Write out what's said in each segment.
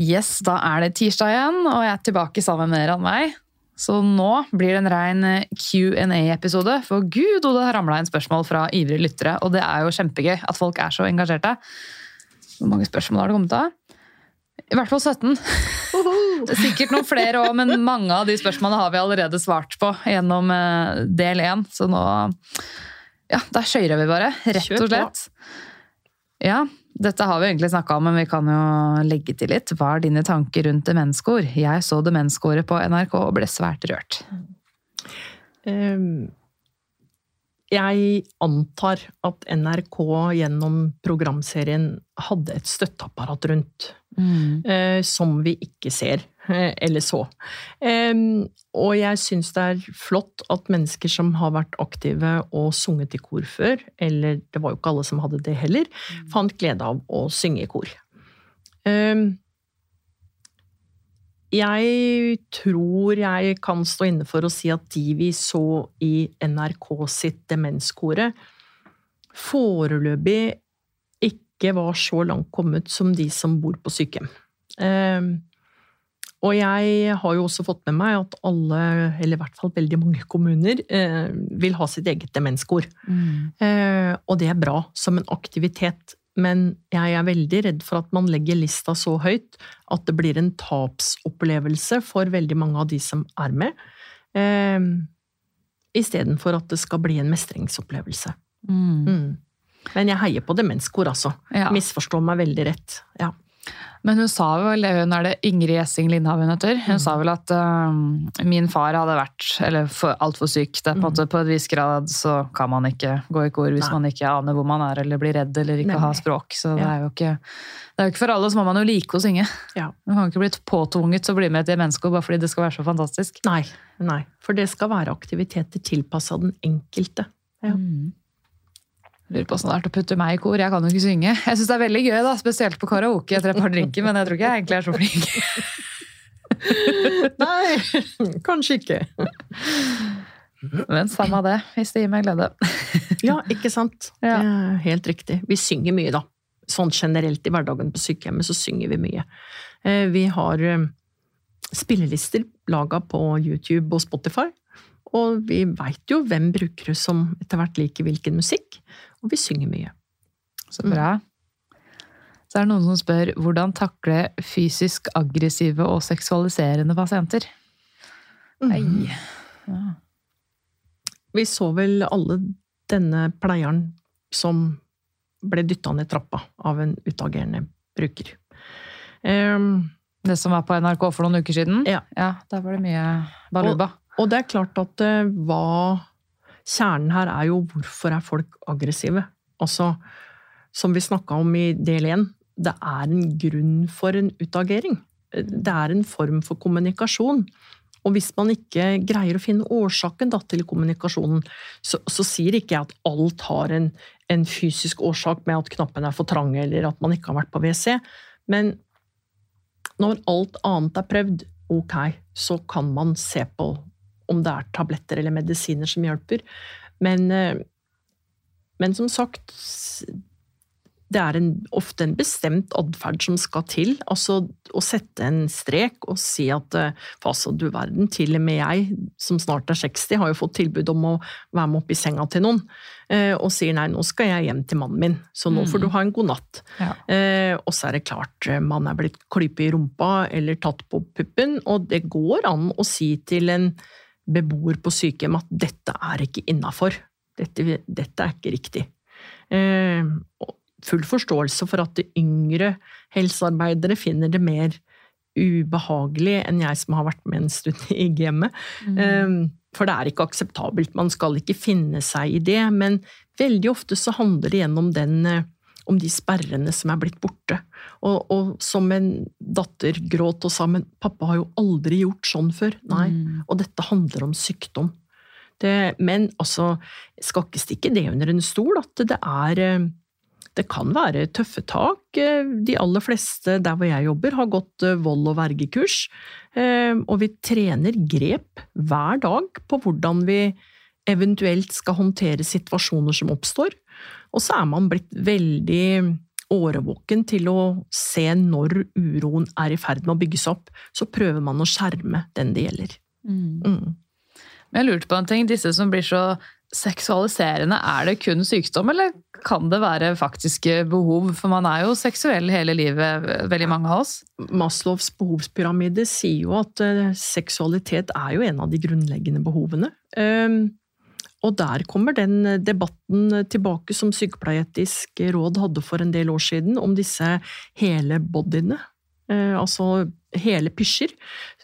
Yes, da er det tirsdag igjen, og jeg er tilbake sammen med Ranveig. Så nå blir det en rein Q&A-episode, for gud, og det har ramla inn spørsmål fra ivrige lyttere, og det er jo kjempegøy at folk er så engasjerte. Hvor mange spørsmål har det kommet av? I hvert fall 17. Det er sikkert noen flere òg, men mange av de spørsmålene har vi allerede svart på gjennom eh, del én. Så nå Ja, da skøyrer vi bare, rett og slett. Ja, dette har vi egentlig snakka om, men vi kan jo legge til litt. Hva er dine tanker rundt demenskor? Jeg så demenskoret på NRK og ble svært rørt. Um, jeg antar at NRK gjennom programserien hadde et støtteapparat rundt. Mm. Uh, som vi ikke ser, eller så. Og jeg syns det er flott at mennesker som har vært aktive og sunget i kor før, eller det var jo ikke alle som hadde det heller, mm. fant glede av å synge i kor. Jeg tror jeg kan stå inne for å si at de vi så i NRK sitt Demenskore, foreløpig ikke var så langt kommet som de som bor på sykehjem. Og jeg har jo også fått med meg at alle, eller i hvert fall veldig mange kommuner, eh, vil ha sitt eget demenskor. Mm. Eh, og det er bra som en aktivitet men jeg er veldig redd for at man legger lista så høyt at det blir en tapsopplevelse for veldig mange av de som er med, eh, istedenfor at det skal bli en mestringsopplevelse. Mm. Mm. Men jeg heier på demenskor, altså. Ja. Misforstå meg veldig rett. Ja. Men hun sa vel, hun er det Ingrid Gjessing Lindhav hun heter, hun mm. sa vel at uh, min far hadde vært eller altfor syk. Det på, mm. måte, på et visst grad så kan man ikke gå i kor hvis Nei. man ikke aner hvor man er eller blir redd eller ikke har språk. Så ja. det, er ikke, det er jo ikke for alle, så må man jo like å synge. Ja. Man kan ikke bli påtvunget til å bli med i et menneske bare fordi det skal være så fantastisk. Nei, Nei. for det skal være aktiviteter tilpassa den enkelte. Ja. Mm. Lurer på åssen det er å putte meg i kor. Jeg kan jo ikke synge. Jeg syns det er veldig gøy, da, spesielt på karaoke etter et par drinker, men jeg tror ikke jeg egentlig er så flink. Nei, kanskje ikke. Men samme det, hvis det gir meg glede. ja, ikke sant. Ja. helt riktig. Vi synger mye, da. Sånn generelt i hverdagen på sykehjemmet så synger vi mye. Eh, vi har eh, spillelister laga på YouTube og Spotify. Og vi veit jo hvem brukere som etter hvert liker hvilken musikk og vi synger mye. Så bra. Så er det noen som spør hvordan takle fysisk aggressive og seksualiserende pasienter? Nei. Mm. Ja. Vi så vel alle denne pleieren som ble dytta ned trappa av en utagerende bruker. Um, det som var på NRK for noen uker siden? Ja. ja der var det mye baluba. Og, og det er klart at det var kjernen her er jo hvorfor er folk aggressive? Altså, som vi snakka om i del én, det er en grunn for en utagering. Det er en form for kommunikasjon. Og hvis man ikke greier å finne årsaken da, til kommunikasjonen, så, så, sier ikke jeg at alt har en, en, fysisk årsak med at knappene er for trange eller at man ikke har vært på WC, men når alt annet er prøvd, ok, så kan man se på om det er tabletter eller medisiner som hjelper. Men, eh, men som sagt det er en, ofte en bestemt atferd som skal til. Altså å sette en strek og si at eh, altså, du verden, til og med jeg som snart er 60, har jo fått tilbud om å være med opp i senga til noen, eh, og sier nei, nå skal jeg hjem til mannen min, så nå får du mm. ha en god natt. Ja. og så er det klart, man er blitt klypet i rumpa eller tatt på puppen, og det går an å si til en beboer på sykehjem at dette er ikke innafor. Dette, dette, er ikke riktig. Eh, full forståelse for at de yngre helsearbeidere finner det mer ubehagelig enn jeg som har vært med en stund i gamet. Mm. Eh, for det er ikke akseptabelt, man skal ikke finne seg i det. Men veldig ofte så handler det gjennom den eh, om de sperrene som er blitt borte. Og, og som en datter gråt og sa men pappa har jo aldri gjort sånn før. Nei, Mm. og dette handler om sykdom. Det, men altså, skal ikke stikke det under en stol at det er eh, Det kan være tøffe tak. Eh, De aller fleste der hvor jeg jobber, har gått eh, vold- og vergekurs. Og vi trener grep hver dag på hvordan vi eventuelt skal håndtere situasjoner som oppstår. Og så er man blitt veldig årvåken til å se når uroen er i ferd med å bygges opp. Så prøver man å skjerme den det gjelder. Mm. Mm. Men jeg lurte på en ting, disse som blir så seksualiserende, er det kun sykdom, eller kan det være faktiske behov? For man er jo seksuell hele livet, veldig mange av oss. Maslows behovspyramide sier jo at eh, seksualitet er jo en av de grunnleggende behovene. Um, og der kommer den debatten tilbake som Sykepleieetisk råd hadde for en del år siden, om disse hele bodyene. Eh, altså hele pysjer,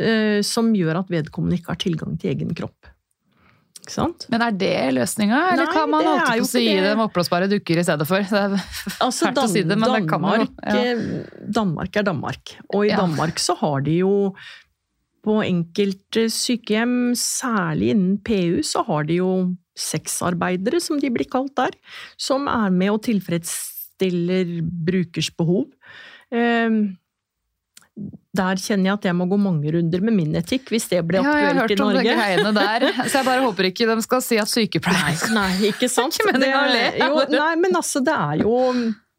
eh, som gjør at vedkommende ikke har tilgang til egen kropp. Men er det løsninga, eller Nei, kan man alltid holdt på å si det. dem oppblåsbare dukker i stedet for? Det er Altså, fælt å si det, men det kan man jo. Danmark, eh, Danmark er Danmark, og i Ja. Danmark så har de jo på enkelte sykehjem, særlig innen PU, så har de jo sexarbeidere, som de blir kalt der, som er med og tilfredsstiller brukers behov. Eh, Der kjenner jeg at jeg må gå mange runder med min etikk, hvis det blir aktuelt i Norge. Ja, jeg har hørt om de greiene der, så jeg bare håper ikke de skal si at sykepleier Nei, Nei, ikke sant? Ikke meningen jo, nei, men altså, det er jo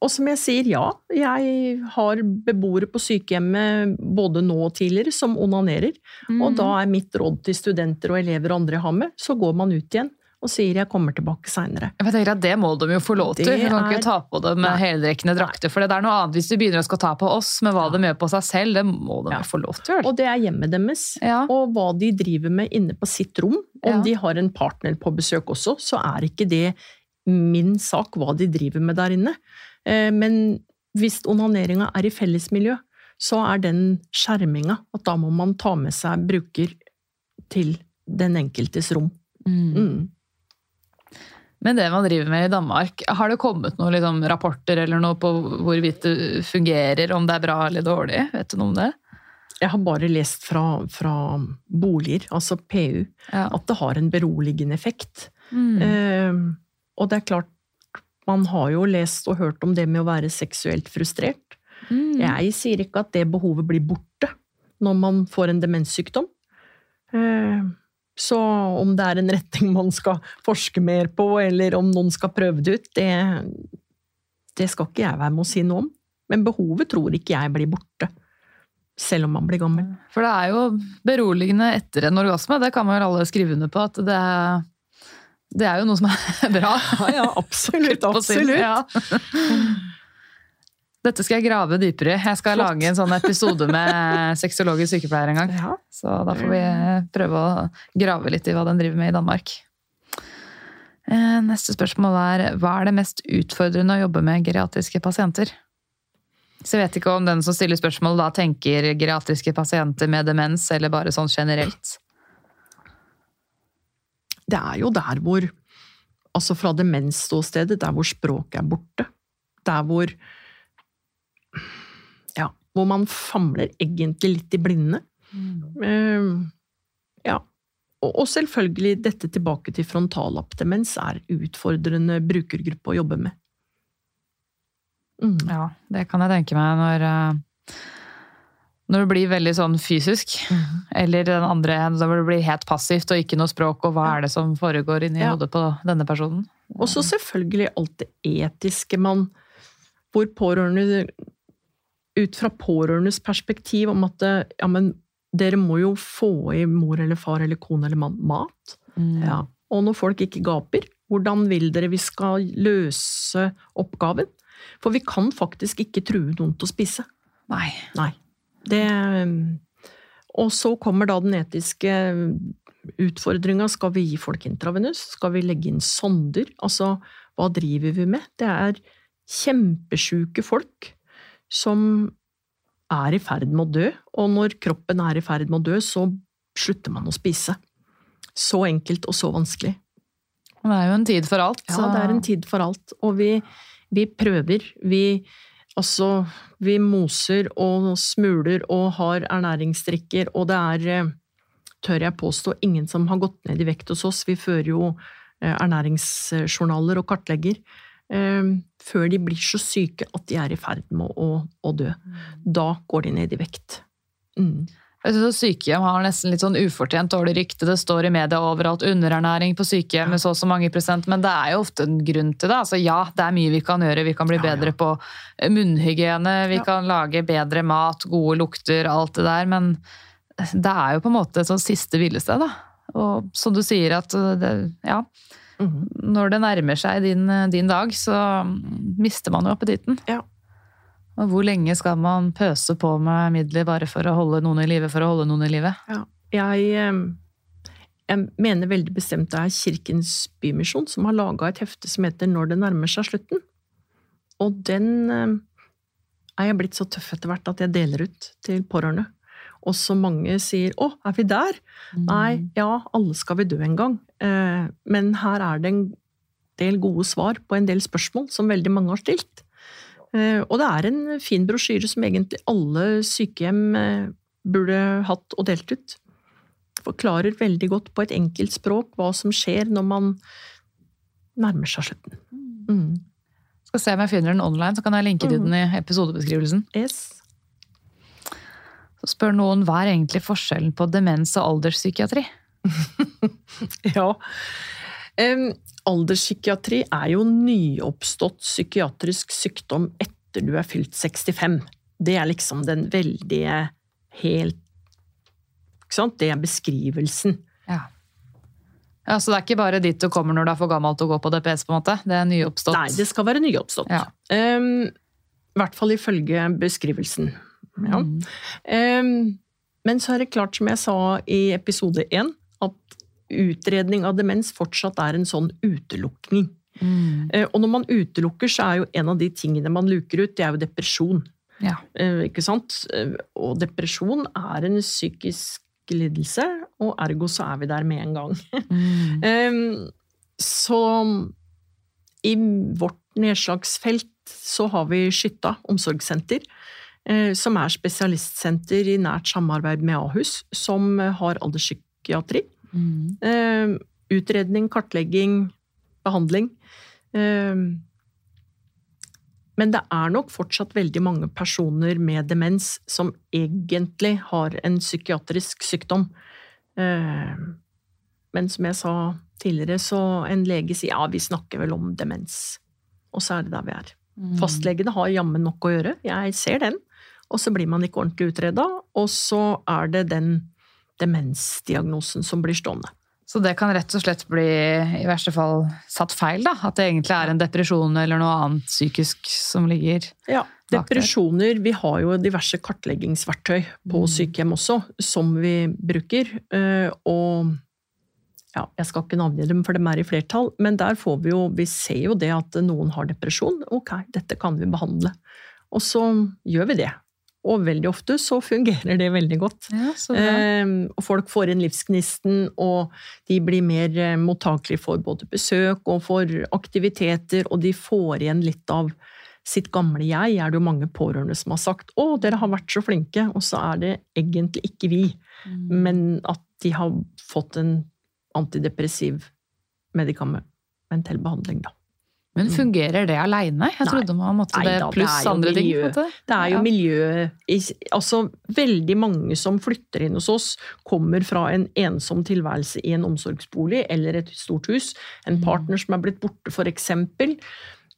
Og som jeg sier, ja. Jeg har beboere på sykehjemmet både nå og tidligere som onanerer. Mm. Og da er mitt råd til studenter og elever og andre jeg har med, så går man ut igjen og sier 'jeg kommer tilbake seinere'. Det må de jo få lov til. Du kan er- ikke ta på dem med heldekkende drakter. For det er noe annet hvis de begynner å skal ta på oss med hva de gjør på seg selv. Det må de Ja. få lov til. Og det er hjemmet deres. Ja. Og hva de driver med inne på sitt rom. Om Ja. de har en partner på besøk også, så er ikke det min sak hva de driver med der inne. Eh, Men hvis onaneringa er i fellesmiljø, så er den skjerminga at da må man ta med seg bruker til den enkeltes rom. Mm. Mm. Men det man driver med i Danmark, har det kommet noen liksom, rapporter eller noe på hvorvidt det fungerer, om det er bra eller dårlig? Vet du noe om det? Jeg har bare lest fra, fra boliger, altså PU, Ja. at det har en beroligende effekt. Mm. Eh, og det er klart, man har jo lest og hørt om det med å være seksuelt frustrert. Mm. Jeg sier ikke at det behovet blir borte når man får en demenssykdom. Eh, Så om det er en retning man skal forske mer på, eller om noen skal prøve det ut, det, det skal ikke jeg være med å si noe om. Men behovet tror ikke jeg blir borte, selv om man blir gammel. For det er jo beroligende etter en orgasme, det kan man jo alle skrive under på. at det er, det er jo noe som er bra. Ja, ja, absolutt. Absolutt. Ja. Dette skal jeg grave dypere i. Jeg skal Flott. lage en sånn episode med sexologisk sykepleier en gang. Ja. Så da får vi prøve å grave litt i hva den driver med i Danmark. Eh, Neste spørsmål er hva er det mest utfordrende å jobbe med geriatriske pasienter? Så jeg vet ikke om den som stiller spørsmål da tenker geriatriske pasienter med demens, eller bare sånn generelt. Det er jo der hvor Altså fra demensståstedet, der hvor språket er borte. Der hvor hvor man famler egentlig litt i blinde. Eh, ja. Og, selvfølgelig dette tilbake til frontallappdemens er utfordrende brukergruppe å jobbe med. Mm. Ja, det kan jeg tenke meg når eh, når det blir veldig sånn fysisk, eller den andre hvor det blir helt passivt og ikke noe språk, og hva er det som foregår inni Ja. hodet på denne personen? Og så selvfølgelig alt det etiske man Hvor pårørende Ut fra pårørendes perspektiv om at eh, ja, men dere må jo få i mor eller far eller kone eller mann mat. Mm. Ja. Og når folk ikke gaper, hvordan vil dere vi skal løse oppgaven? For vi kan faktisk ikke true noen til å spise. Nei. Nei. Det Og så kommer da den etiske utfordringa. Skal vi gi folk intravenøs? Skal vi legge inn sonder? Altså, hva driver vi med? Det er kjempesjuke folk som er i ferd med å dø, og når kroppen er i ferd med å dø, så slutter man å spise. Så enkelt og så vanskelig. Det er jo en tid for alt. Ja, det er en tid for alt. Og vi vi prøver. Vi, altså, vi moser og smuler og har ernæringsdrikker, og det er, eh, tør jeg påstå, ingen som har gått ned i vekt hos oss. Vi fører jo eh, ernæringsjournaler og kartlegger. Eh, Før de blir så syke at de er i ferd med å, å dø. Da går de ned i vekt. Mm. Jeg synes Sykehjem har nesten litt sånn ufortjent dårlig rykte. Det står i media overalt underernæring på sykehjem med så og så mange prosent, men det er jo ofte en grunn til det. Altså, ja, det er mye vi kan gjøre. Vi kan bli Ja, ja. bedre på munnhygiene, vi Ja. kan lage bedre mat, gode lukter, alt det der, men det er jo på en måte et sånn siste hvilested, da. Og som du sier at det, ja, Mhm. når det nærmer seg din, din dag, så mister man jo appetitten. Ja. Og hvor lenge skal man pøse på med midler bare for å holde noen i live for å holde noen i live? Jeg, eh, jeg mener veldig bestemt det er Kirkens Bymisjon som har laga et hefte som heter Når det nærmer seg slutten. Og den eh, er jeg blitt så tøff etter hvert at jeg deler ut til pårørende. Og så mange sier 'Å, er vi der?' Nei, ja, alle skal vi dø en gang. Eh, Men her er det en del gode svar på en del spørsmål som veldig mange har stilt. Eh, Og det er en fin brosjyre som egentlig alle sykehjem eh, burde hatt og delt ut. Forklarer veldig godt på et enkelt språk hva som skjer når man nærmer seg slutten. Mm. Skal se om jeg finner den online, så kan jeg linke til den i episodebeskrivelsen. Yes. Så spør noen hva er egentlig forskjellen på demens og alderspsykiatri? Ja. Um, alderspsykiatri er jo nyoppstått psykiatrisk sykdom etter du er fylt 65. Det er liksom den veldige helt Ikke sant? Det er beskrivelsen. Ja. ja. Så det er ikke bare dit du kommer når du er for gammel til å gå på DPS, på en måte? Det er nyoppstått? Nei, det skal være nyoppstått. Ja. Um, I hvert fall ifølge beskrivelsen. Ja. Mm. Um, men så er det klart, som jeg sa i episode én, at utredning av demens fortsatt er en sånn utelukning. Mm. Eh, Og når man utelukker, så er jo en av de tingene man luker ut, det er jo depresjon. Ja. Eh, Ikke sant? Eh, Og depresjon er en psykisk lidelse, og ergo så er vi der med en gang. Mm. Så i vårt nedslagsfelt så har vi Skytta omsorgssenter, som er spesialistsenter i nært samarbeid med Ahus, som har alderspsykiatri. Mm. Eh, Utredning, kartlegging, behandling. Eh, Men det er nok fortsatt veldig mange personer med demens som egentlig har en psykiatrisk sykdom. Eh, Men som jeg sa tidligere, så en lege sier ja, vi snakker vel om demens. Og så er det der vi er. Mm. Fastlegene har jammen nok å gjøre, jeg ser den. Og så blir man ikke ordentlig utreda, og så er det den demensdiagnosen som blir stående. Så det kan rett og slett bli i verste fall satt feil, da? At det egentlig er en depresjon eller noe annet psykisk som ligger Ja, Bak der. depresjoner Vi har jo diverse kartleggingsverktøy på Mm. sykehjem også, som vi bruker. eh, Og ja, jeg skal ikke navngi dem, for dem er i flertall, men der får vi jo Vi ser jo det at noen har depresjon. Ok, dette kan vi behandle. Og så gjør vi det. Og veldig ofte så fungerer det veldig godt. Ja, så bra. Eh, og folk får inn livsgnisten, og de blir mer eh, mottakelige for både besøk og for aktiviteter, og de får igjen litt av sitt gamle jeg, er det jo mange pårørende som har sagt 'Å, dere har vært så flinke', og så er det egentlig ikke vi, Mm. men at de har fått en antidepressiv medikamentell behandling, da. Men fungerer det aleine? Jeg trodde man måtte Nei det pluss andre ting. Det er jo miljøet Altså, veldig mange som flytter inn hos oss, kommer fra en ensom tilværelse i en omsorgsbolig eller et stort hus. En Mm. partner som er blitt borte, eksempel.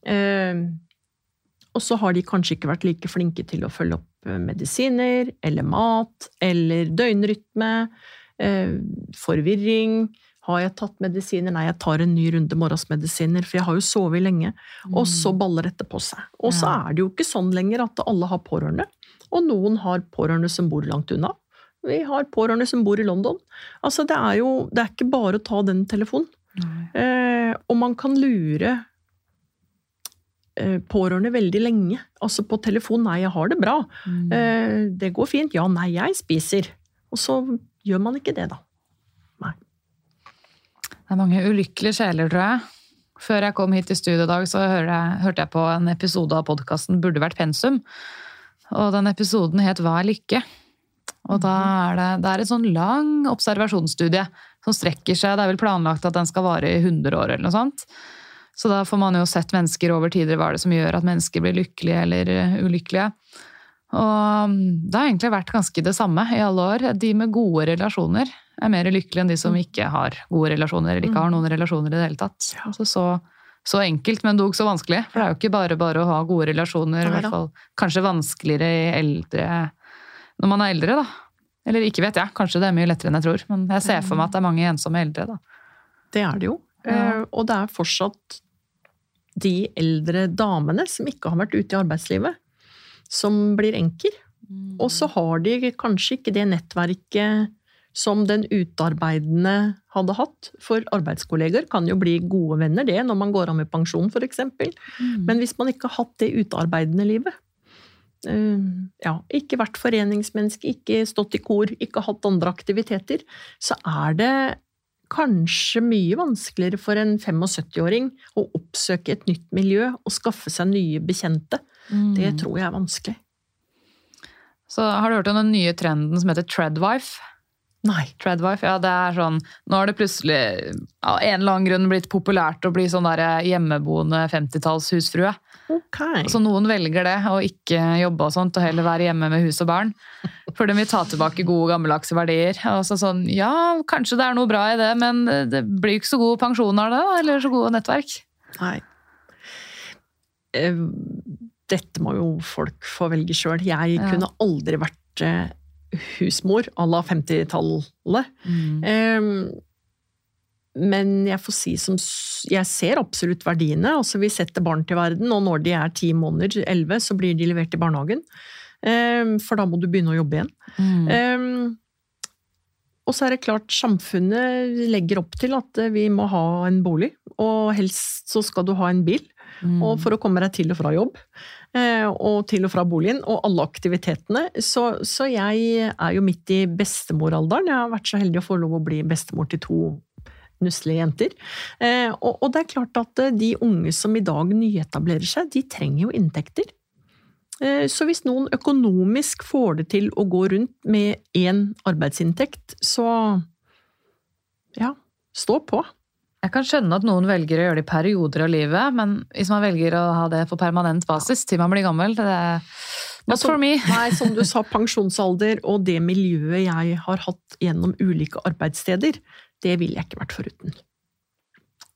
Eh, og så har de kanskje ikke vært like flinke til å følge opp eh, medisiner, eller mat, eller døgnrytme. Eh, forvirring. Har jeg tatt medisiner? Nei, jeg tar en ny runde morgensmedisiner, for jeg har jo sovet lenge. Og så baller dette på seg. Og så er det jo ikke sånn lenger at alle har pårørende. Og noen har pårørende som bor langt unna. Vi har pårørende som bor i London. Altså, det er jo det er ikke bare å ta den telefonen. Eh, og man kan lure eh, pårørende veldig lenge. Altså på telefon 'nei, jeg har det bra'. Mm. Eh, 'Det går fint'. 'Ja, nei, jeg spiser'. Og så gjør man ikke det, da. Det er mange ulykkelige sjeler, tror jeg. Før jeg kom hit til studio i dag, så hørte jeg, hørte jeg på en episode av podkasten Burde vært pensum. Og den episoden het Hva er lykke? Og da er det, det er en sånn lang observasjonsstudie som strekker seg. Det er vel planlagt at den skal vare i 100 år eller noe sånt. Så da får man jo sett mennesker over tider. Hva er det som gjør at mennesker blir lykkelige eller uh, ulykkelige? Og um, det har egentlig vært ganske det samme i alle år. De med gode relasjoner er mer lykkelige enn de som ikke har gode relasjoner, eller ikke har noen relasjoner i det hele tatt. Altså så, så enkelt, men dog så vanskelig. For det er jo ikke bare bare å ha gode relasjoner. I hvert fall kanskje vanskeligere i eldre når man er eldre, da. Eller ikke vet jeg, kanskje det er mye lettere enn jeg tror. Men jeg ser for meg at det er mange ensomme eldre, da. Det er det jo. Ja. Eh, Og det er fortsatt de eldre damene som ikke har vært ute i arbeidslivet, som blir enker. Og så har de kanskje ikke det nettverket som den utarbeidende hadde hatt. For arbeidskolleger kan jo bli gode venner, det, når man går av med pensjon, f.eks. Men hvis man ikke har hatt det utarbeidende livet uh, ja, Ikke vært foreningsmenneske, ikke stått i kor, ikke hatt andre aktiviteter, så er det kanskje mye vanskeligere for en 75-åring å oppsøke et nytt miljø og skaffe seg nye bekjente. Det tror jeg er vanskelig. Så har du hørt om den nye trenden som heter treadwife? Nei. Treadwife, ja det er sånn Nå har det plutselig av en eller annen grunn blitt populært å bli sånn der hjemmeboende 50-tallshusfrue. Okay. Så noen velger det, å ikke jobbe og sånt, og heller være hjemme med hus og barn. For de vil ta tilbake gode, gammeldagse verdier. Og så sånn, ja, kanskje det er noe bra i det, men det blir ikke så god pensjon av det, eller så gode nettverk. Nei. Eh, Dette må jo folk få velge sjøl. Jeg Ja. kunne aldri vært eh, husmor à la 50-tallet. Eh, Men jeg får si som Jeg ser absolutt verdiene. Altså, vi setter barn til verden, og når de er ti måneder, elleve, så blir de levert i barnehagen. Um, For da må du begynne å jobbe igjen. Mm. Um, og så er det klart, samfunnet legger opp til at vi må ha en bolig, og helst så skal du ha en bil, Mm. og for å komme deg til og fra jobb, og til og fra boligen, og alle aktivitetene. Så, så jeg er jo midt i bestemoralderen. Jeg har vært så heldig å få lov å bli bestemor til to nusselige jenter. Eh, og, og det er klart at eh, de unge som i dag nyetablerer seg, de trenger jo inntekter. Eh, Så hvis noen økonomisk får det til å gå rundt med én arbeidsinntekt, så ja, stå på. Jeg kan skjønne at noen velger å gjøre det i perioder av livet, men hvis man velger å ha det på permanent basis til man blir gammel, det er not for me. Nei, som du sa, pensjonsalder og det miljøet jeg har hatt gjennom ulike arbeidssteder, det ville jeg ikke vært foruten.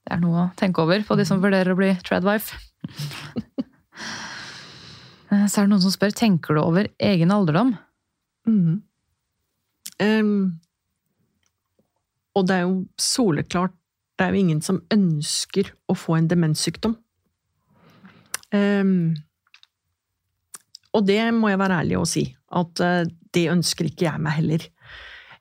Det er noe å tenke over på de som vurderer å bli tradwife. Eh, Så er det noen som spør tenker du over egen alderdom. Mm. Um, og det er jo soleklart, det er jo ingen som ønsker å få en demenssykdom. Um, og det må jeg være ærlig og si, at eh, det ønsker ikke jeg meg heller.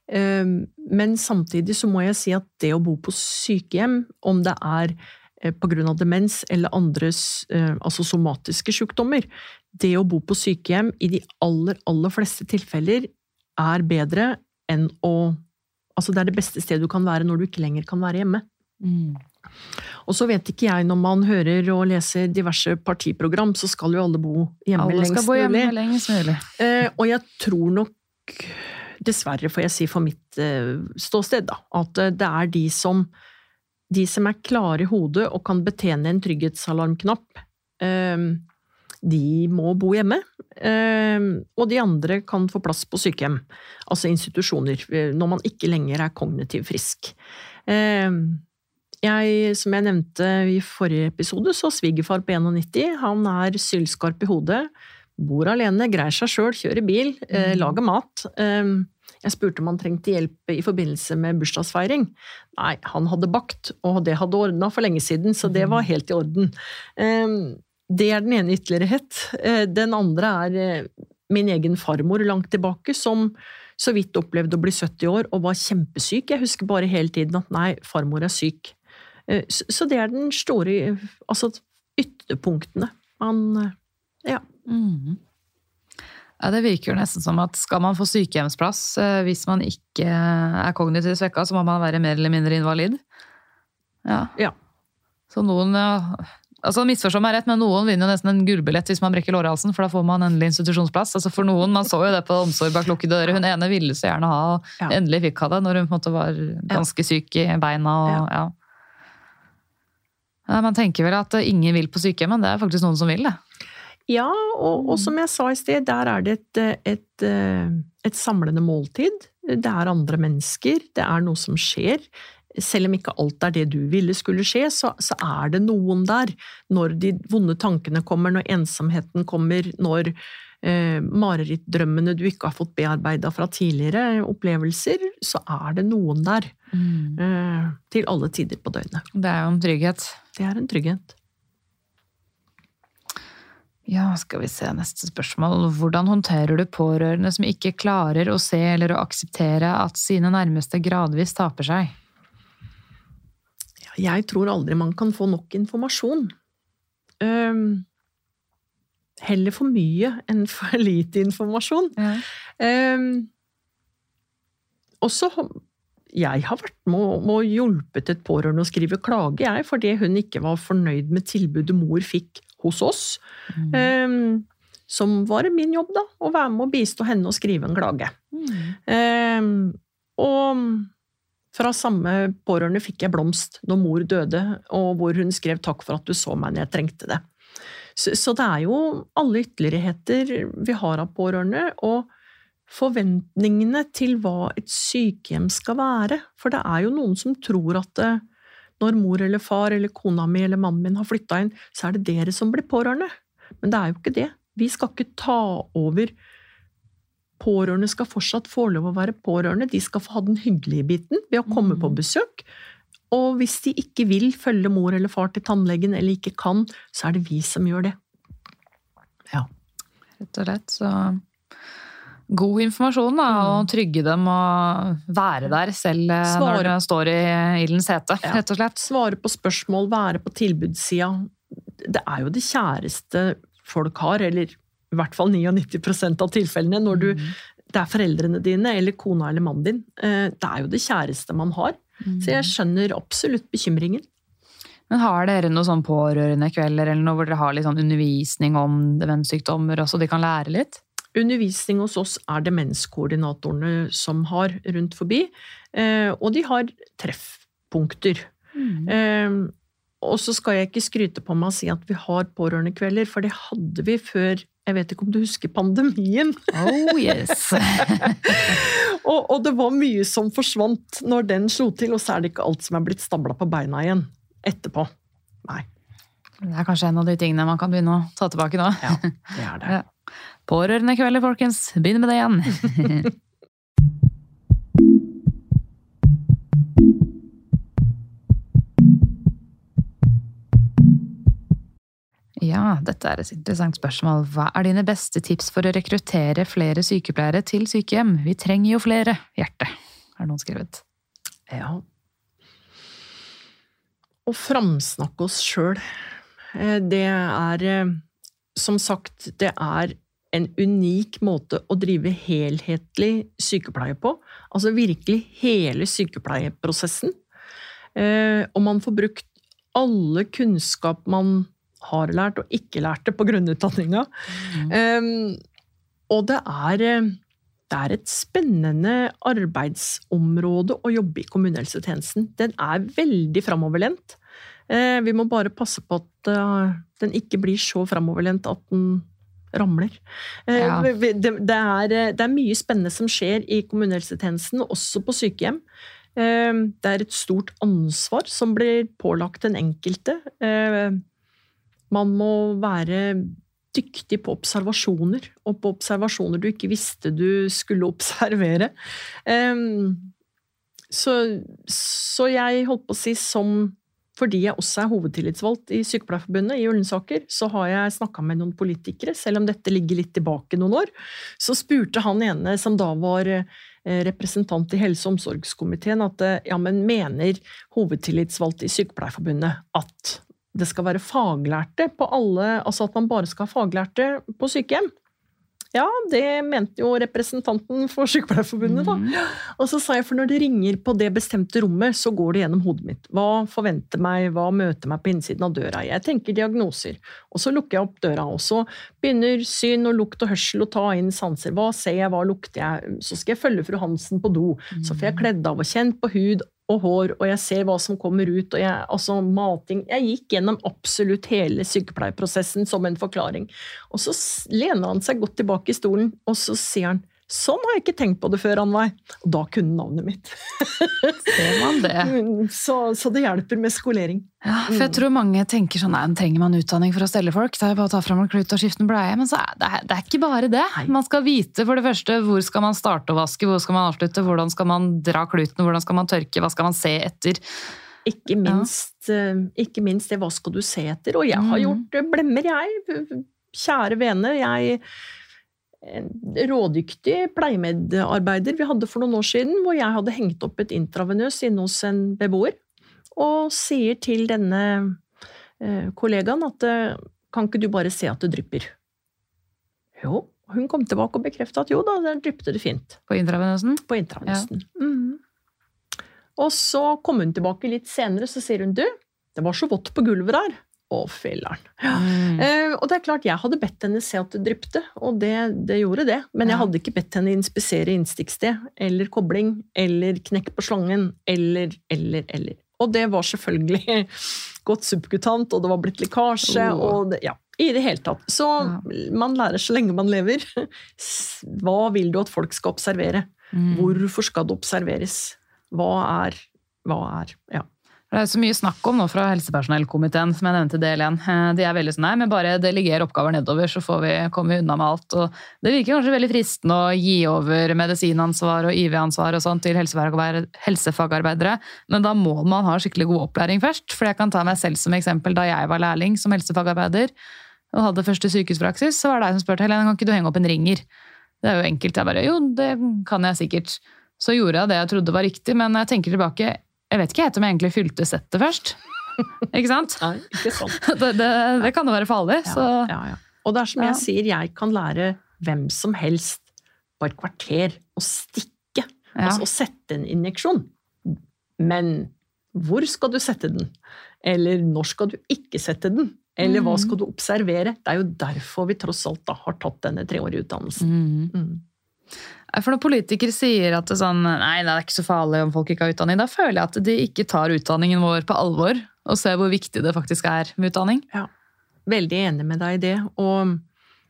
Um, men samtidig så må jeg si at det å bo på sykehjem, om det er pga. grunn av demens eller andres eh, altså somatiske sykdommer, det å bo på sykehjem i de aller, aller fleste tilfeller er bedre enn å Altså, det er det beste stedet du kan være når du ikke lenger kan være hjemme. Og så vet ikke jeg, når man hører og leser diverse partiprogram, så skal jo alle bo hjemme Alle lengst bo hjemme mulig. lengst mulig. Eh, og jeg tror nok, dessverre får jeg si for mitt eh, ståsted, da, at eh, det er de som, de som er klare i hodet og kan betjene en trygghetsalarmknapp, eh, de må bo hjemme. Eh, og de andre kan få plass på sykehjem, altså institusjoner, eh, når man ikke lenger er kognitivt frisk. Jeg, som jeg nevnte i forrige episode, så svigerfar på 91, han er sylskarp i hodet, bor alene, greier seg sjøl, kjører bil, eh, lager mat. Eh, jeg spurte om han trengte hjelp i forbindelse med bursdagsfeiring. Nei, han hadde bakt, og det hadde ordna for lenge siden, så det var helt i orden. Eh, det er den ene ytterlighet. Eh, den andre er eh, min egen farmor langt tilbake, som så vidt opplevde å bli 70 år og var kjempesyk. Jeg husker bare hele tiden at nei, farmor er syk. Eh, Så det er den store Altså ytterpunktene. Man eh, Ja. Mm. Ja, Det virker jo nesten som at skal man få sykehjemsplass eh, hvis man ikke er kognitivt svekka, så må man være mer eller mindre invalid. Ja. Ja. Så noen altså Misforstå meg rett, men noen vinner jo nesten en gullbillett hvis man brekker lårhalsen, for da får man endelig institusjonsplass. Altså For noen, Man så jo det på Omsorg bak lukkede dører. Hun ene ville så gjerne ha, og endelig fikk ha det når hun på en måte var ganske syk i beina. og ja. Man tenker vel at ingen vil på sykehjem, men det er faktisk noen som vil det. Ja, og, og som jeg sa i sted, der er det et, et, eh, et samlende måltid. Det er andre mennesker, det er noe som skjer. Selv om ikke alt er det du ville skulle skje, så, så er det noen der. Når de vonde tankene kommer, når ensomheten kommer, når eh, marerittdrømmene du ikke har fått bearbeida fra tidligere opplevelser, så er det noen der. Eh, til alle tider på døgnet. Det er jo en trygghet. Det er en trygghet. Ja, skal vi se neste spørsmål. Hvordan håndterer du pårørende som ikke klarer å se eller å akseptere at sine nærmeste gradvis taper seg? Jeg tror aldri man kan få nok informasjon. Ehm, heller for mye enn for lite informasjon. Um, også jeg har vært med og, hjulpet et pårørende å skrive klage, jeg, fordi hun ikke var fornøyd med tilbudet mor fikk hos oss. Um, som var min jobb, da, å være med og bistå henne og skrive en klage. Um, og fra samme pårørende fikk jeg blomst når mor døde, og hvor hun skrev 'takk for at du så meg når jeg trengte det'. Så, så det er jo alle ytterligheter vi har av pårørende, og forventningene til hva et sykehjem skal være. For det er jo noen som tror at det, når mor eller far eller kona mi eller mannen min har flytta inn, så er det dere som blir pårørende. Men det er jo ikke det. Vi skal ikke ta over. Pårørende skal fortsatt få lov å være pårørende. De skal få ha den hyggelige biten ved å komme på besøk. Og hvis de ikke vil følge mor eller far til tannlegen, eller ikke kan, så er det vi som gjør det. Ja. Rett og slett. Så god informasjon, da, og trygge dem og være der selv eh, Svare. når de står i ildens hete, Ja. rett og slett. Svare på spørsmål, være på tilbudssida. Det er jo det kjæreste folk har, eller i hvert fall 99% av tilfellene, når du det er foreldrene dine eller kona eller mannen din. Eh, Det er jo det kjæreste man har. Så jeg skjønner absolutt bekymringen. Men har dere noen sånn pårørendekvelder eller noe hvor dere har litt sånn undervisning om demenssykdommer, så de kan lære litt? Undervisning hos oss er demenskoordinatorene som har rundt forbi, eh, og de har treffpunkter. Mm. Og så skal jeg ikke skryte på meg og si at vi har pårørendekvelder, for det hadde vi før jeg vet ikke om du husker pandemien. Oh yes! Og, og det var mye som forsvant når den slo til, og så er det ikke alt som er blitt stabla på beina igjen etterpå. Nei. Det er kanskje en av de tingene man kan begynne å ta tilbake nå. Ja, det er det. Ja. Pårørendekvelder, folkens. Begynn med det igjen. Ja, dette er et interessant spørsmål. Hva er dine beste tips for å rekruttere flere sykepleiere til sykehjem? Vi trenger jo flere, hjerte, har noen skrevet. Ja. Å framsnakke oss sjøl, det er eh, Som sagt, det er en unik måte å drive helhetlig sykepleie på. Altså virkelig hele sykepleieprosessen. Eh, Og man får brukt alle kunnskap man har lært og ikke lærte på grunnutdanninga. Um, og det er, eh, det er et spennende arbeidsområde å jobbe i kommunehelsetjenesten. Den er veldig framoverlent. Uh, vi må bare passe på at uh, den ikke blir så framoverlent at den ramler. Ja. det, det, er, det er mye spennende som skjer i kommunehelsetjenesten, også på sykehjem. Eh, Det er et stort ansvar som blir pålagt den enkelte. Man må være dyktig på observasjoner, og på observasjoner du ikke visste du skulle observere. Så, så jeg holdt på å si som fordi jeg også er hovedtillitsvalgt i Sykepleierforbundet i Ullensaker, så har jeg snakka med noen politikere, selv om dette ligger litt tilbake noen år. Så spurte han ene som da var eh, representant i helse- og omsorgskomiteen, at eh, ja, men mener hovedtillitsvalgte i Sykepleierforbundet at det skal være faglærte på alle Altså at man bare skal ha faglærte på sykehjem? Ja, det mente jo representanten for Sykepleierforbundet, da. Mhm. Og så sa jeg, for når det ringer på det bestemte rommet, så går det gjennom hodet mitt. Hva forventer meg, hva møter meg på innsiden av døra? Jeg tenker diagnoser. Og så lukker jeg opp døra, og så begynner syn og lukt og hørsel å ta inn sanser. Hva ser jeg, hva lukter jeg? Så skal jeg følge fru Hansen på do. Så får jeg kledd av og kjent på hud og hår, og jeg ser hva som kommer ut, og jeg, altså mating Jeg gikk gjennom absolutt hele sykepleierprosessen som en forklaring. Og så lener han seg godt tilbake i stolen, og så sier han Sånn har jeg ikke tenkt på det før, Anveig. Og da kunne navnet mitt. Ser man det? Mm, Så, så det hjelper med skolering. Ja, for jeg tror mange tenker sånn, nei, trenger man utdanning for å stelle folk? Det er bare å ta fram en klut og skifte en bleie. Men så er det, det er ikke bare det. Man skal vite for det første hvor skal man starte å vaske, hvor skal man avslutte, hvordan skal man dra kluten, hvordan skal man tørke, hva skal man se etter. Ikke minst, ja. ikke minst det hva skal du se etter. Og jeg har Mhm. gjort eh, blemmer, jeg. Kjære vene. Jeg rådyktig pleiemedarbeider vi hadde for noen år siden, hvor jeg hadde hengt opp et intravenøs inne hos en beboer, og sier til denne eh, kollegaen at eh, kan ikke du bare se at det drypper? Jo. Hun kom tilbake og bekrefta at jo da, der dryppet det fint På intravenøsen. på intravenøsen. Mhm. Og så kom hun tilbake litt senere, så sier hun du, det var så vått på gulvet der. Å, filler'n. Mm. Uh, og det er klart, jeg hadde bedt henne se at det drypte, og det, det gjorde det. Men jeg hadde ikke bedt henne inspisere innstikksted, eller kobling, eller knekk på slangen, eller, eller, eller. Og det var selvfølgelig gått subkutant, og det var blitt lekkasje, oh. og det, ja. I det hele tatt. Så Ja. man lærer så lenge man lever. Hva vil du at folk skal observere? Mm. Hvorfor skal det observeres? Hva er Hva er Ja. Det er så mye snakk om nå fra helsepersonellkomiteen, som jeg nevnte del igjen. De er veldig sånn, nei, men bare delegere oppgaver nedover, så får vi, kommer vi unna med alt. Og det virker kanskje veldig fristende å gi over medisinansvar og IV-ansvar og sånn til helsefagarbeidere, men da må man ha skikkelig god opplæring først. For jeg kan ta meg selv som eksempel da jeg var lærling som helsefagarbeider og hadde første sykehuspraksis, så var det deg som spurte Helene, kan ikke du henge opp en ringer? Det er jo enkelt. Jeg bare, jo, det kan jeg sikkert. Så gjorde jeg det jeg trodde var riktig, men jeg tenker tilbake, jeg vet ikke helt om jeg egentlig fylte settet først. Ikke sant? Nei, ikke sant. Det, det, det kan jo være farlig. Så Ja, ja. Og det er som Ja. jeg sier, jeg kan lære hvem som helst på et kvarter å stikke, ja. altså å sette en injeksjon. Men hvor skal du sette den? Eller når skal du ikke sette den? Eller hva Mhm. skal du observere? Det er jo derfor vi tross alt da har tatt denne treårige utdannelsen. Mm. Mm. For når politikere sier at det, sånn, nei, det er ikke så farlig om folk ikke har utdanning, da føler jeg at de ikke tar utdanningen vår på alvor og ser hvor viktig det faktisk er med utdanning. Ja, Veldig enig med deg i det. Og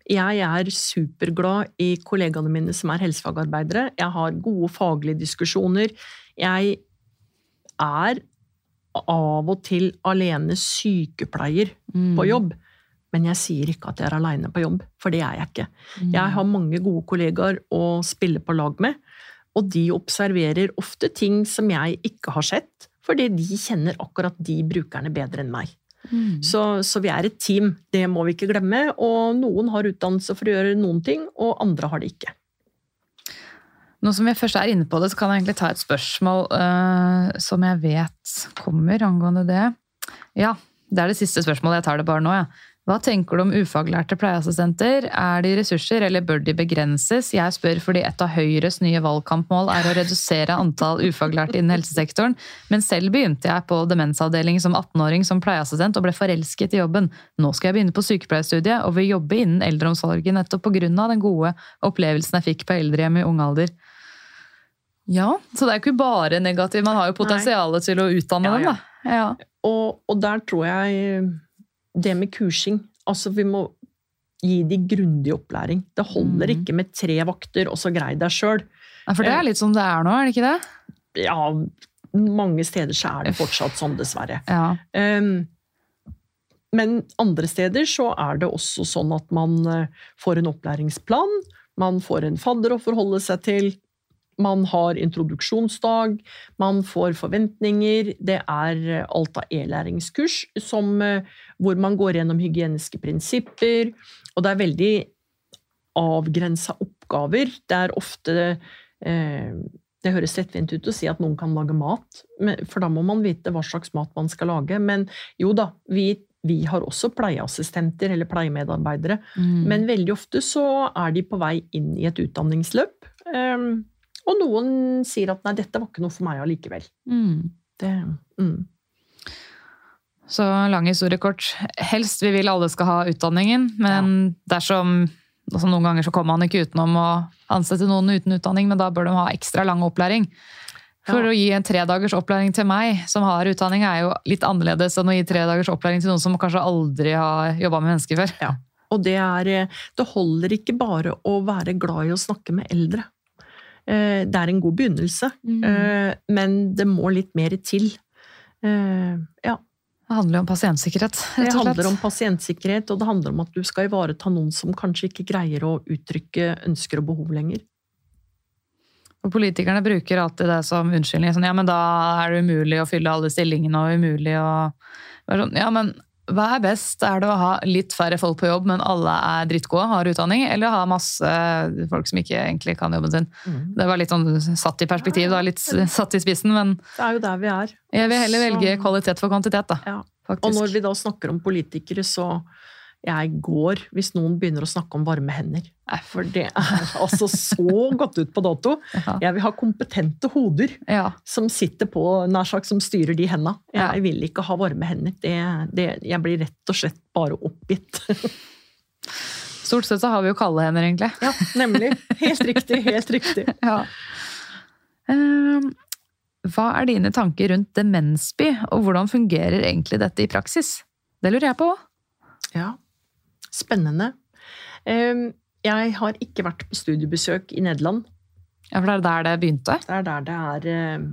jeg er superglad i kollegaene mine som er helsefagarbeidere. Jeg har gode faglige diskusjoner. Jeg er av og til alene sykepleier Mm. på jobb. Men jeg sier ikke at jeg er aleine på jobb, for det er jeg ikke. Mm. Jeg har mange gode kollegaer å spille på lag med, og de observerer ofte ting som jeg ikke har sett, fordi de kjenner akkurat de brukerne bedre enn meg. Mm. Så, så vi er et team, det må vi ikke glemme. Og noen har utdannelse for å gjøre noen ting, og andre har det ikke. Nå som vi først er inne på det, så kan jeg egentlig ta et spørsmål uh, som jeg vet kommer angående det. Ja, det er det siste spørsmålet. Jeg tar det bare nå, ja. Hva tenker du om ufaglærte pleieassistenter? Er de ressurser, eller bør de begrenses? Jeg spør fordi et av Høyres nye valgkampmål er å redusere antall ufaglærte innen helsesektoren, men selv begynte jeg på demensavdeling som 18-åring som pleieassistent og ble forelsket i jobben. Nå skal jeg begynne på sykepleierstudiet og vil jobbe innen eldreomsorgen nettopp av den gode opplevelsen jeg fikk på eldrehjem i ung alder. Ja, så det er ikke bare negativt. Man har jo potensialet til å utdanne Ja, dem, da. Ja. Og, og der tror jeg det med kursing Altså, vi må gi de grundig opplæring. Det holder Mm. ikke med tre vakter, og så grei deg sjøl. Ja, For det er litt som det er nå, er det ikke det? Ja, mange steder så er det fortsatt sånn, dessverre. Ja. Um, men andre steder så er det også sånn at man eh, får en opplæringsplan, man får en fadder å forholde seg til, man har introduksjonsdag, man får forventninger, det er eh, alt av e-læringskurs eh, hvor man går gjennom hygieniske prinsipper, og det er veldig avgrensa oppgaver. Det er ofte eh, Det høres lettvint ut å si at noen kan lage mat, for da må man vite hva slags mat man skal lage. Men jo da, vi, vi har også pleieassistenter eller pleiemedarbeidere, Mm. men veldig ofte så er de på vei inn i et utdanningsløp. Um, og noen sier at nei, dette var ikke noe for meg allikevel. Mm. Det, mm. Så lang historie kort. Helst vi vil alle skal ha utdanningen, men dersom altså Noen ganger så kommer man ikke utenom å ansette noen uten utdanning, men da bør de ha ekstra lang opplæring. For Ja. å gi en tredagers opplæring til meg, som har utdanning, er jo litt annerledes enn å gi tredagers opplæring til noen som kanskje aldri har jobba med mennesker før. Ja. Og det er eh, Det holder ikke bare å være glad i å snakke med eldre. Eh, Det er en god begynnelse, Mm. eh, men det må litt mer til. Eh, Ja, Det handler jo om pasientsikkerhet, det rett og slett. handler om pasientsikkerhet, og det handler om at du skal ivareta noen som kanskje ikke greier å uttrykke ønsker og behov lenger. Og politikerne bruker alltid det som unnskyldning. Sånn, ja, men da er det umulig å fylle alle stillingene og umulig å sånn, Ja, men hva er best? Er det å ha litt færre folk på jobb, men alle er drittgode, har utdanning, eller ha masse folk som ikke egentlig kan jobben sin? Det var litt sånn satt i perspektiv, da, litt satt i spissen, men Det er jo der vi er. jeg vil heller velge kvalitet for kvantitet, da. Ja. Og når vi da snakker om politikere, så jeg går hvis noen begynner å snakke om varme hender. For det er altså så gått ut på dato. Jeg vil ha kompetente hoder Ja. som sitter på, nær sagt, som styrer de henda. Jeg vil ikke ha varme hender. Det, det, jeg blir rett og slett bare oppgitt. Stort sett så har vi jo kalde hender, egentlig. Ja, nemlig. Helt riktig, helt riktig. Ja. Ehm, Hva er dine tanker rundt demensby, og hvordan fungerer egentlig dette i praksis? Det lurer jeg på. Ja, spennende. Jeg har ikke vært på studiebesøk i Nederland. Ja, for det er der det begynte. Det er der det er eh,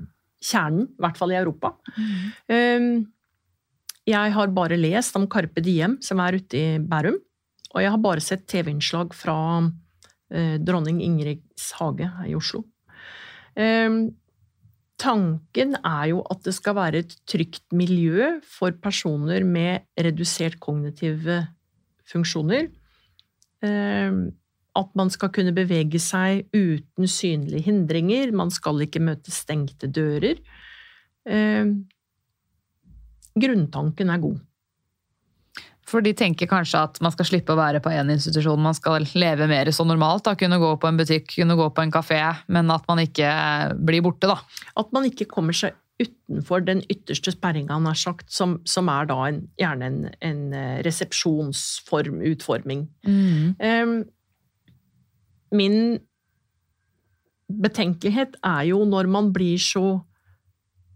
kjernen, i hvert fall i Europa. Mm. Jeg har bare lest om Carpe Diem, som er ute i Bærum. Og jeg har bare sett TV-innslag fra eh, dronning Ingrids hage her i Oslo. Tanken er jo at det skal være et trygt miljø for personer med redusert kognitive funksjoner. Um, at man skal kunne bevege seg uten synlige hindringer. Man skal ikke møte stengte dører. Eh, grunntanken er god. For de tenker kanskje at man skal slippe å være på én institusjon, man skal leve mer som normalt. da, Kunne gå på en butikk, kunne gå på en kafé, men at man ikke blir borte, da. At man ikke kommer seg utenfor den ytterste sperringa, nær sagt, som, som er da en, gjerne en, en eh, resepsjonsform, utforming. Eh, min betenkelighet er jo når man blir så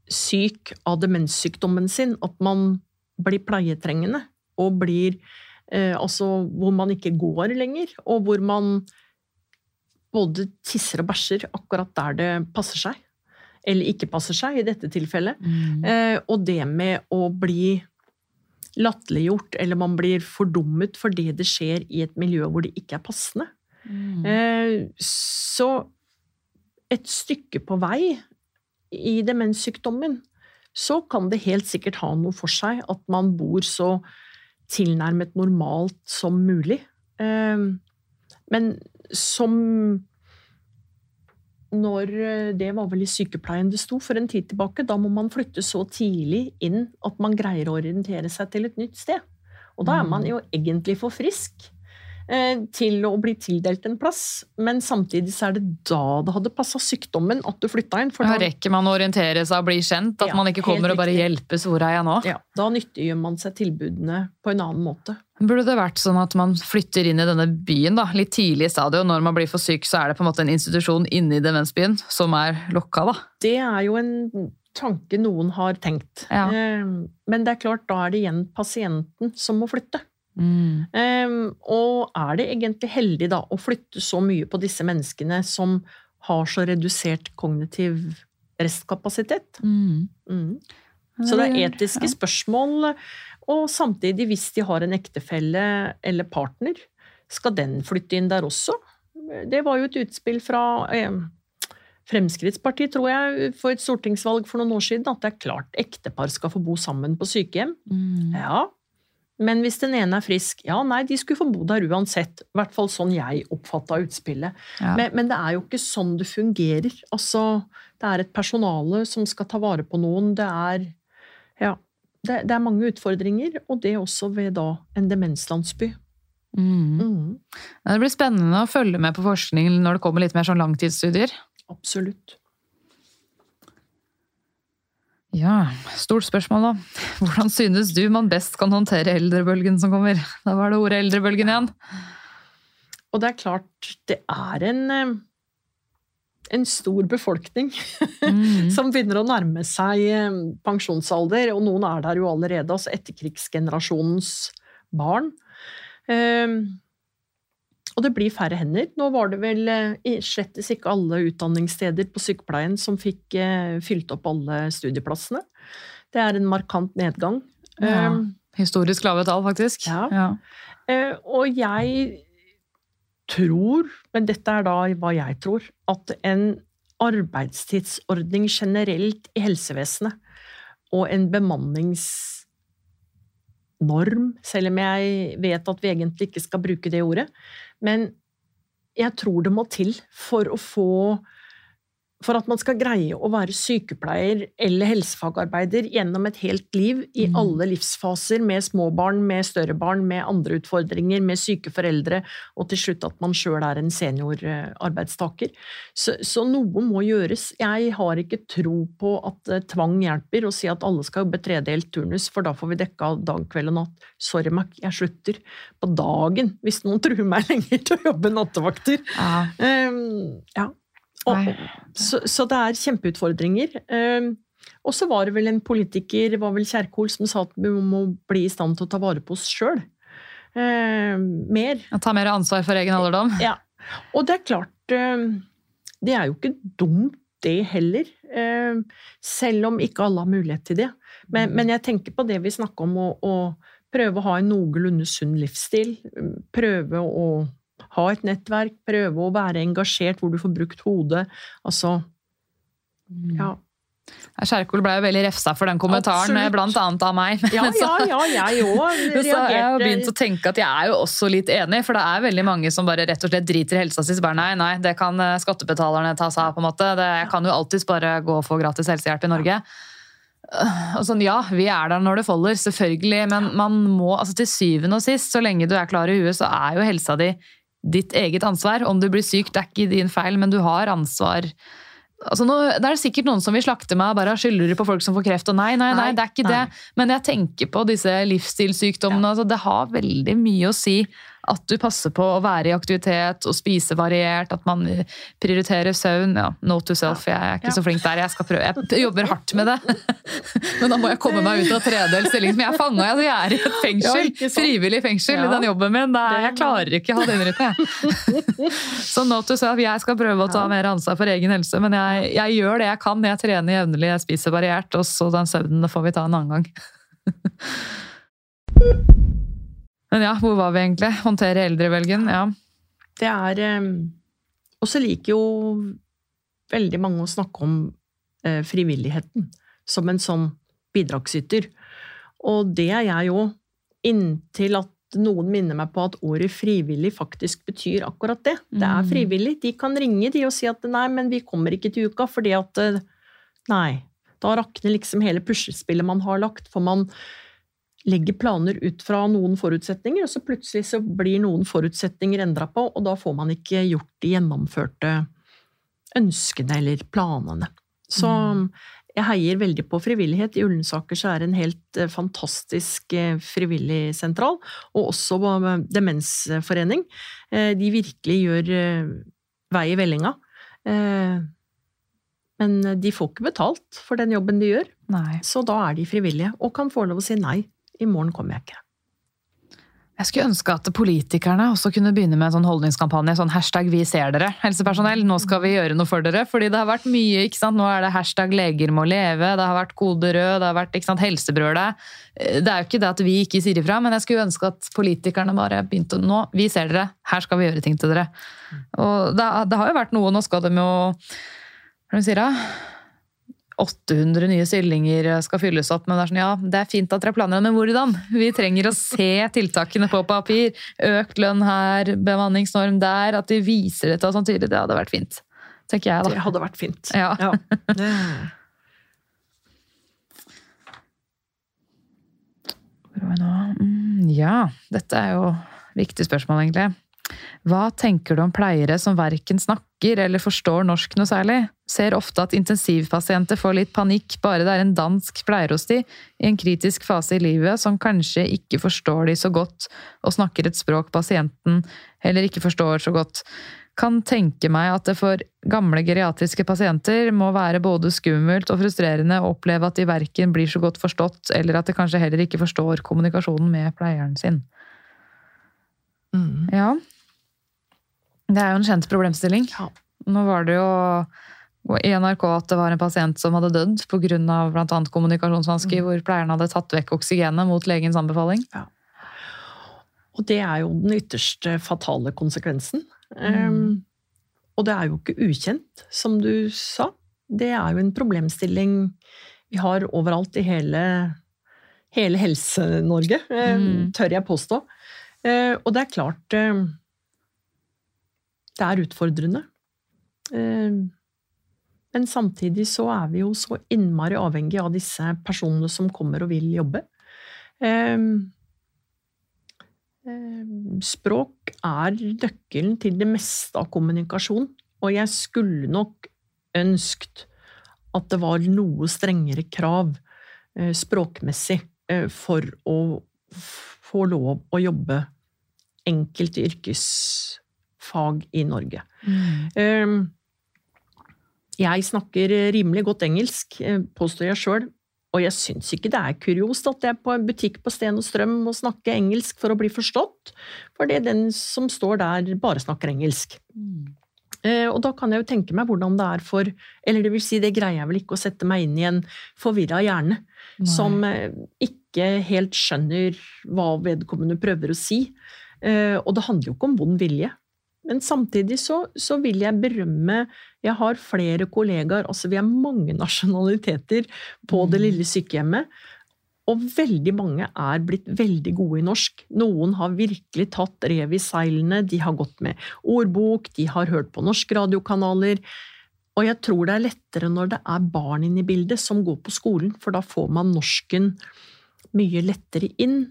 syk av demenssykdommen sin at man blir pleietrengende og blir eh, Altså hvor man ikke går lenger, og hvor man både tisser og bæsjer akkurat der det passer seg. Eller ikke passer seg, i dette tilfellet. Eh, og det med å bli latterliggjort, eller man blir fordummet fordi det skjer i et miljø hvor det ikke er passende. Eh, så et stykke på vei i demenssykdommen så kan det helt sikkert ha noe for seg at man bor så tilnærmet normalt som mulig. Eh, men som når eh, Det var vel i sykepleien det sto for en tid tilbake. Da må man flytte så tidlig inn at man greier å orientere seg til et nytt sted. Og da er man jo egentlig for frisk til å bli tildelt en plass. Men samtidig så er det da det hadde passa sykdommen at du flytta inn. Da, rekker man å orientere seg og bli kjent? At Ja, man ikke kommer og bare hjelpes, hvor er jeg nå? ja, da nyttiggjør man seg tilbudene på en annen måte. Burde det vært sånn at man flytter inn i denne byen da, litt tidlig i stadiet, og når man blir for syk, så er det på en måte en institusjon inne i demensbyen som er lokka, da? Det er jo en tanke noen har tenkt. Ja. Eh, Men det er klart, da er det igjen pasienten som må flytte. Mm. Um, og er det egentlig heldig da å flytte så mye på disse menneskene som har så redusert kognitiv restkapasitet? Mm. Mm. Så det er etiske spørsmål, og samtidig, hvis de har en ektefelle eller partner, skal den flytte inn der også? Det var jo et utspill fra eh, Fremskrittspartiet, tror jeg, for et stortingsvalg for noen år siden, at det er klart ektepar skal få bo sammen på sykehjem. Mm. Ja, men hvis den ene er frisk, ja nei, de skulle få bo der uansett. I hvert fall sånn jeg oppfatta utspillet. Ja. Men, men det er jo ikke sånn det fungerer. Altså, det er et personale som skal ta vare på noen. Det er Ja. det, det er mange utfordringer, og det også ved da en demenslandsby. Mm. Mm, Det blir spennende å følge med på forskning når det kommer litt mer sånn langtidsstudier. absolutt. Ja, stort spørsmål da. Hvordan synes du man best kan håndtere eldrebølgen som kommer? Da var det ordet eldrebølgen igjen. Og det er klart, det er en, eh, en stor befolkning Mm. som begynner å nærme seg eh, pensjonsalder, og noen er der jo allerede, altså etterkrigsgenerasjonens barn. Eh, Og det blir færre hender. Nå var det vel eh, slettes ikke alle utdanningssteder på sykepleien som fikk eh, fylt opp alle studieplassene. Det er en markant nedgang. Ja. Eh, Historisk lave tall, faktisk. Ja. ja. og jeg tror, men dette er da hva jeg tror, at en arbeidstidsordning generelt i helsevesenet og en bemanningsnorm, selv om jeg vet at vi egentlig ikke skal bruke det ordet, men jeg tror det må til for å få for at man skal greie å være sykepleier eller helsefagarbeider gjennom et helt liv, i Mm. alle livsfaser, med små barn, med større barn, med andre utfordringer, med syke foreldre, og til slutt at man sjøl er en seniorarbeidstaker. Så, så noe må gjøres. Jeg har ikke tro på at eh, tvang hjelper, å si at alle skal jobbe tredelt turnus, for da får vi dekka dag, kveld og natt. Sorry, Mac, jeg slutter på dagen hvis noen truer meg lenger til å jobbe nattevakter. Ja. Um, ja. Og, så, så det er kjempeutfordringer. Ehm, og så var det vel en politiker, det var vel Kjerkol, som sa at vi må bli i stand til å ta vare på oss sjøl. mer. Ta mer ansvar for egen alderdom. Ja. Og det er klart ehm, Det er jo ikke dumt, det heller. ehm, selv om ikke alle har mulighet til det. Men, men jeg tenker på det vi snakker om, å, å prøve å ha en noenlunde sunn livsstil. Prøve å ha et nettverk, prøve å være engasjert hvor du får brukt hodet. Altså Ja, Kjerkol ble jo veldig refsa for den kommentaren, Absolutt. blant annet av meg. ja, ja, ja jeg òg Så jeg har begynt å tenke at jeg er jo også litt enig, for det er veldig mange som bare rett og slett driter i helsa si. Bare nei, nei, det kan eh, skattebetalerne ta seg av, på en måte. Det, jeg kan jo alltids bare gå og få gratis helsehjelp i Norge. Øh, Og sånn, ja, vi er der når det folder, selvfølgelig, men man må, altså til syvende og sist, så lenge du er klar i huet, så er jo helsa di ditt eget ansvar. Om du blir syk, det er ikke din feil, men du har ansvar. Altså nå, det er sikkert noen som vil slakte meg og bare skylder på folk som får kreft. Og nei, nei, nei, det er ikke nei. det. Men jeg tenker på disse livsstilssykdommene. Altså, det har veldig mye å si at du passer på å være i aktivitet og spise variert, at man prioriterer søvn. Ja, note to self, jeg er ikke Ja. så flink der. Jeg, skal prøve. jeg jobber hardt med det. Men da må jeg komme meg ut av tredelt stilling. Men jeg er fanga, altså, jeg er i et fengsel. Ja, frivillig fengsel i den jobben min. Nei, er, jeg klarer ikke å ha den rytmen. Så note to self, jeg skal prøve å ta mer ansvar for egen helse, men jeg, jeg gjør det jeg kan. Jeg trener jevnlig, jeg spiser variert, og så den søvnen får vi ta en annen gang. Men ja, hvor var vi egentlig? Håndtere eldrebølgen? Ja. Det er eh, Og så liker jo veldig mange å snakke om eh, frivilligheten som en sånn bidragsyter. Og det er jeg jo, inntil at noen minner meg på at ordet frivillig faktisk betyr akkurat det. Det er Mm. frivillig. De kan ringe de og si at nei, men vi kommer ikke til uka fordi at eh, Nei. Da rakner liksom hele puslespillet man har lagt, for man legger planer ut fra noen forutsetninger, og så plutselig så blir noen forutsetninger endra på, og da får man ikke gjort de gjennomførte ønskene eller planene. Så jeg heier veldig på frivillighet. I Ullensaker så er det en helt eh, fantastisk eh, frivillig sentral, og også eh, demensforening. De virkelig gjør vei i vellinga. Men de får ikke betalt for den jobben de gjør, Nei. så da er de frivillige, og kan få lov å si nei. I morgen kommer jeg ikke. Jeg skulle ønske at politikerne også kunne begynne med en sånn holdningskampanje. Sånn hashtag 'vi ser dere', helsepersonell. Nå skal vi gjøre noe for dere. Fordi det har vært mye. ikke sant? Nå er det hashtag 'leger må leve', det har vært kode rød, det har vært ikke sant, helsebrølet. Det er jo ikke det at vi ikke sier ifra, men jeg skulle ønske at politikerne bare begynte å Nå, vi ser dere, her skal vi gjøre ting til dere. Og det, det har jo vært noe, nå skal de jo Hva er det de sier da? 800 nye stillinger skal fylles opp, men det er sånn, ja, det er fint at dere planer, men hvordan? Vi trenger å se tiltakene på papir. Økt lønn her, bemanningsnorm der, at de viser dette sånn tydelig. Det hadde vært fint, tenker jeg da. Det hadde vært fint. Ja. ja. Hvor var vi nå? Mm, ja, dette er jo viktig spørsmål, egentlig. Hva tenker du om pleiere som verken snakker eller forstår norsk noe særlig? Ser ofte at intensivpasienter får litt panikk bare det er en dansk pleier hos de, i en kritisk fase i livet, som kanskje ikke forstår de så godt og snakker et språk pasienten heller ikke forstår så godt. Kan tenke meg at det for gamle geriatriske pasienter må være både skummelt og frustrerende å oppleve at de verken blir så godt forstått, eller at de kanskje heller ikke forstår kommunikasjonen med pleieren sin. Mm. Ja. Det er jo en kjent problemstilling. Ja. Nå var det jo i NRK at det var en pasient som hadde dødd pga. bl.a. kommunikasjonsvansker, hvor pleieren hadde tatt vekk oksygenet mot legens anbefaling. Og det er jo den ytterste fatale konsekvensen. Um, og det er jo ikke ukjent, som du sa. Det er jo en problemstilling vi har overalt i hele, hele Helse-Norge, eh, Mm. tør jeg påstå. Uh, og det er klart eh, Det er utfordrende. Eh, men samtidig så er vi jo så innmari avhengig av disse personene som kommer og vil jobbe. Eh, Eh, Språk er nøkkelen til det meste av kommunikasjon, og jeg skulle nok ønskt at det var noe strengere krav eh, språkmessig eh, for å få lov å jobbe enkelte yrkesfag i Norge. Eh, Jeg snakker rimelig godt engelsk, eh, påstår jeg sjøl, og jeg syns ikke det er kuriost at jeg er på en butikk på Sten og Strøm må snakke engelsk for å bli forstått, fordi den som står der, bare snakker engelsk. Mm. Og da kan jeg jo tenke meg hvordan det er for Eller det vil si, det greier jeg vel ikke å sette meg inn i en forvirra hjerne, som eh, ikke helt skjønner hva vedkommende prøver å si. Eh, Og det handler jo ikke om vond vilje. Men samtidig så, så vil jeg berømme Jeg har flere kollegaer, altså vi er mange nasjonaliteter på det lille sykehjemmet. Og veldig mange er blitt veldig gode i norsk. Noen har virkelig tatt rev i seilene, de har gått med ordbok, de har hørt på norske radiokanaler. Og jeg tror det er lettere når det er barn inne i bildet som går på skolen, for da får man norsken mye lettere inn.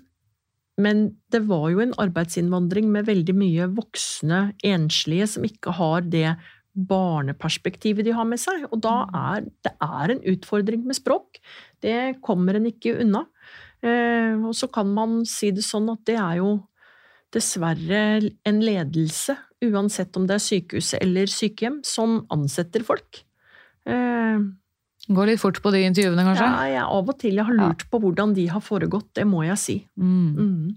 Men det var jo en arbeidsinnvandring med veldig mye voksne enslige som ikke har det barneperspektivet de har med seg. Og da er det er en utfordring med språk. Det kommer en ikke unna. Eh, og så kan man si det sånn at det er jo dessverre en ledelse, uansett om det er sykehuset eller sykehjem, som ansetter folk. Går litt fort på de intervjuene, kanskje? ja, jeg, av og til jeg har lurt på hvordan de har foregått, det må jeg si. Mm. Mm.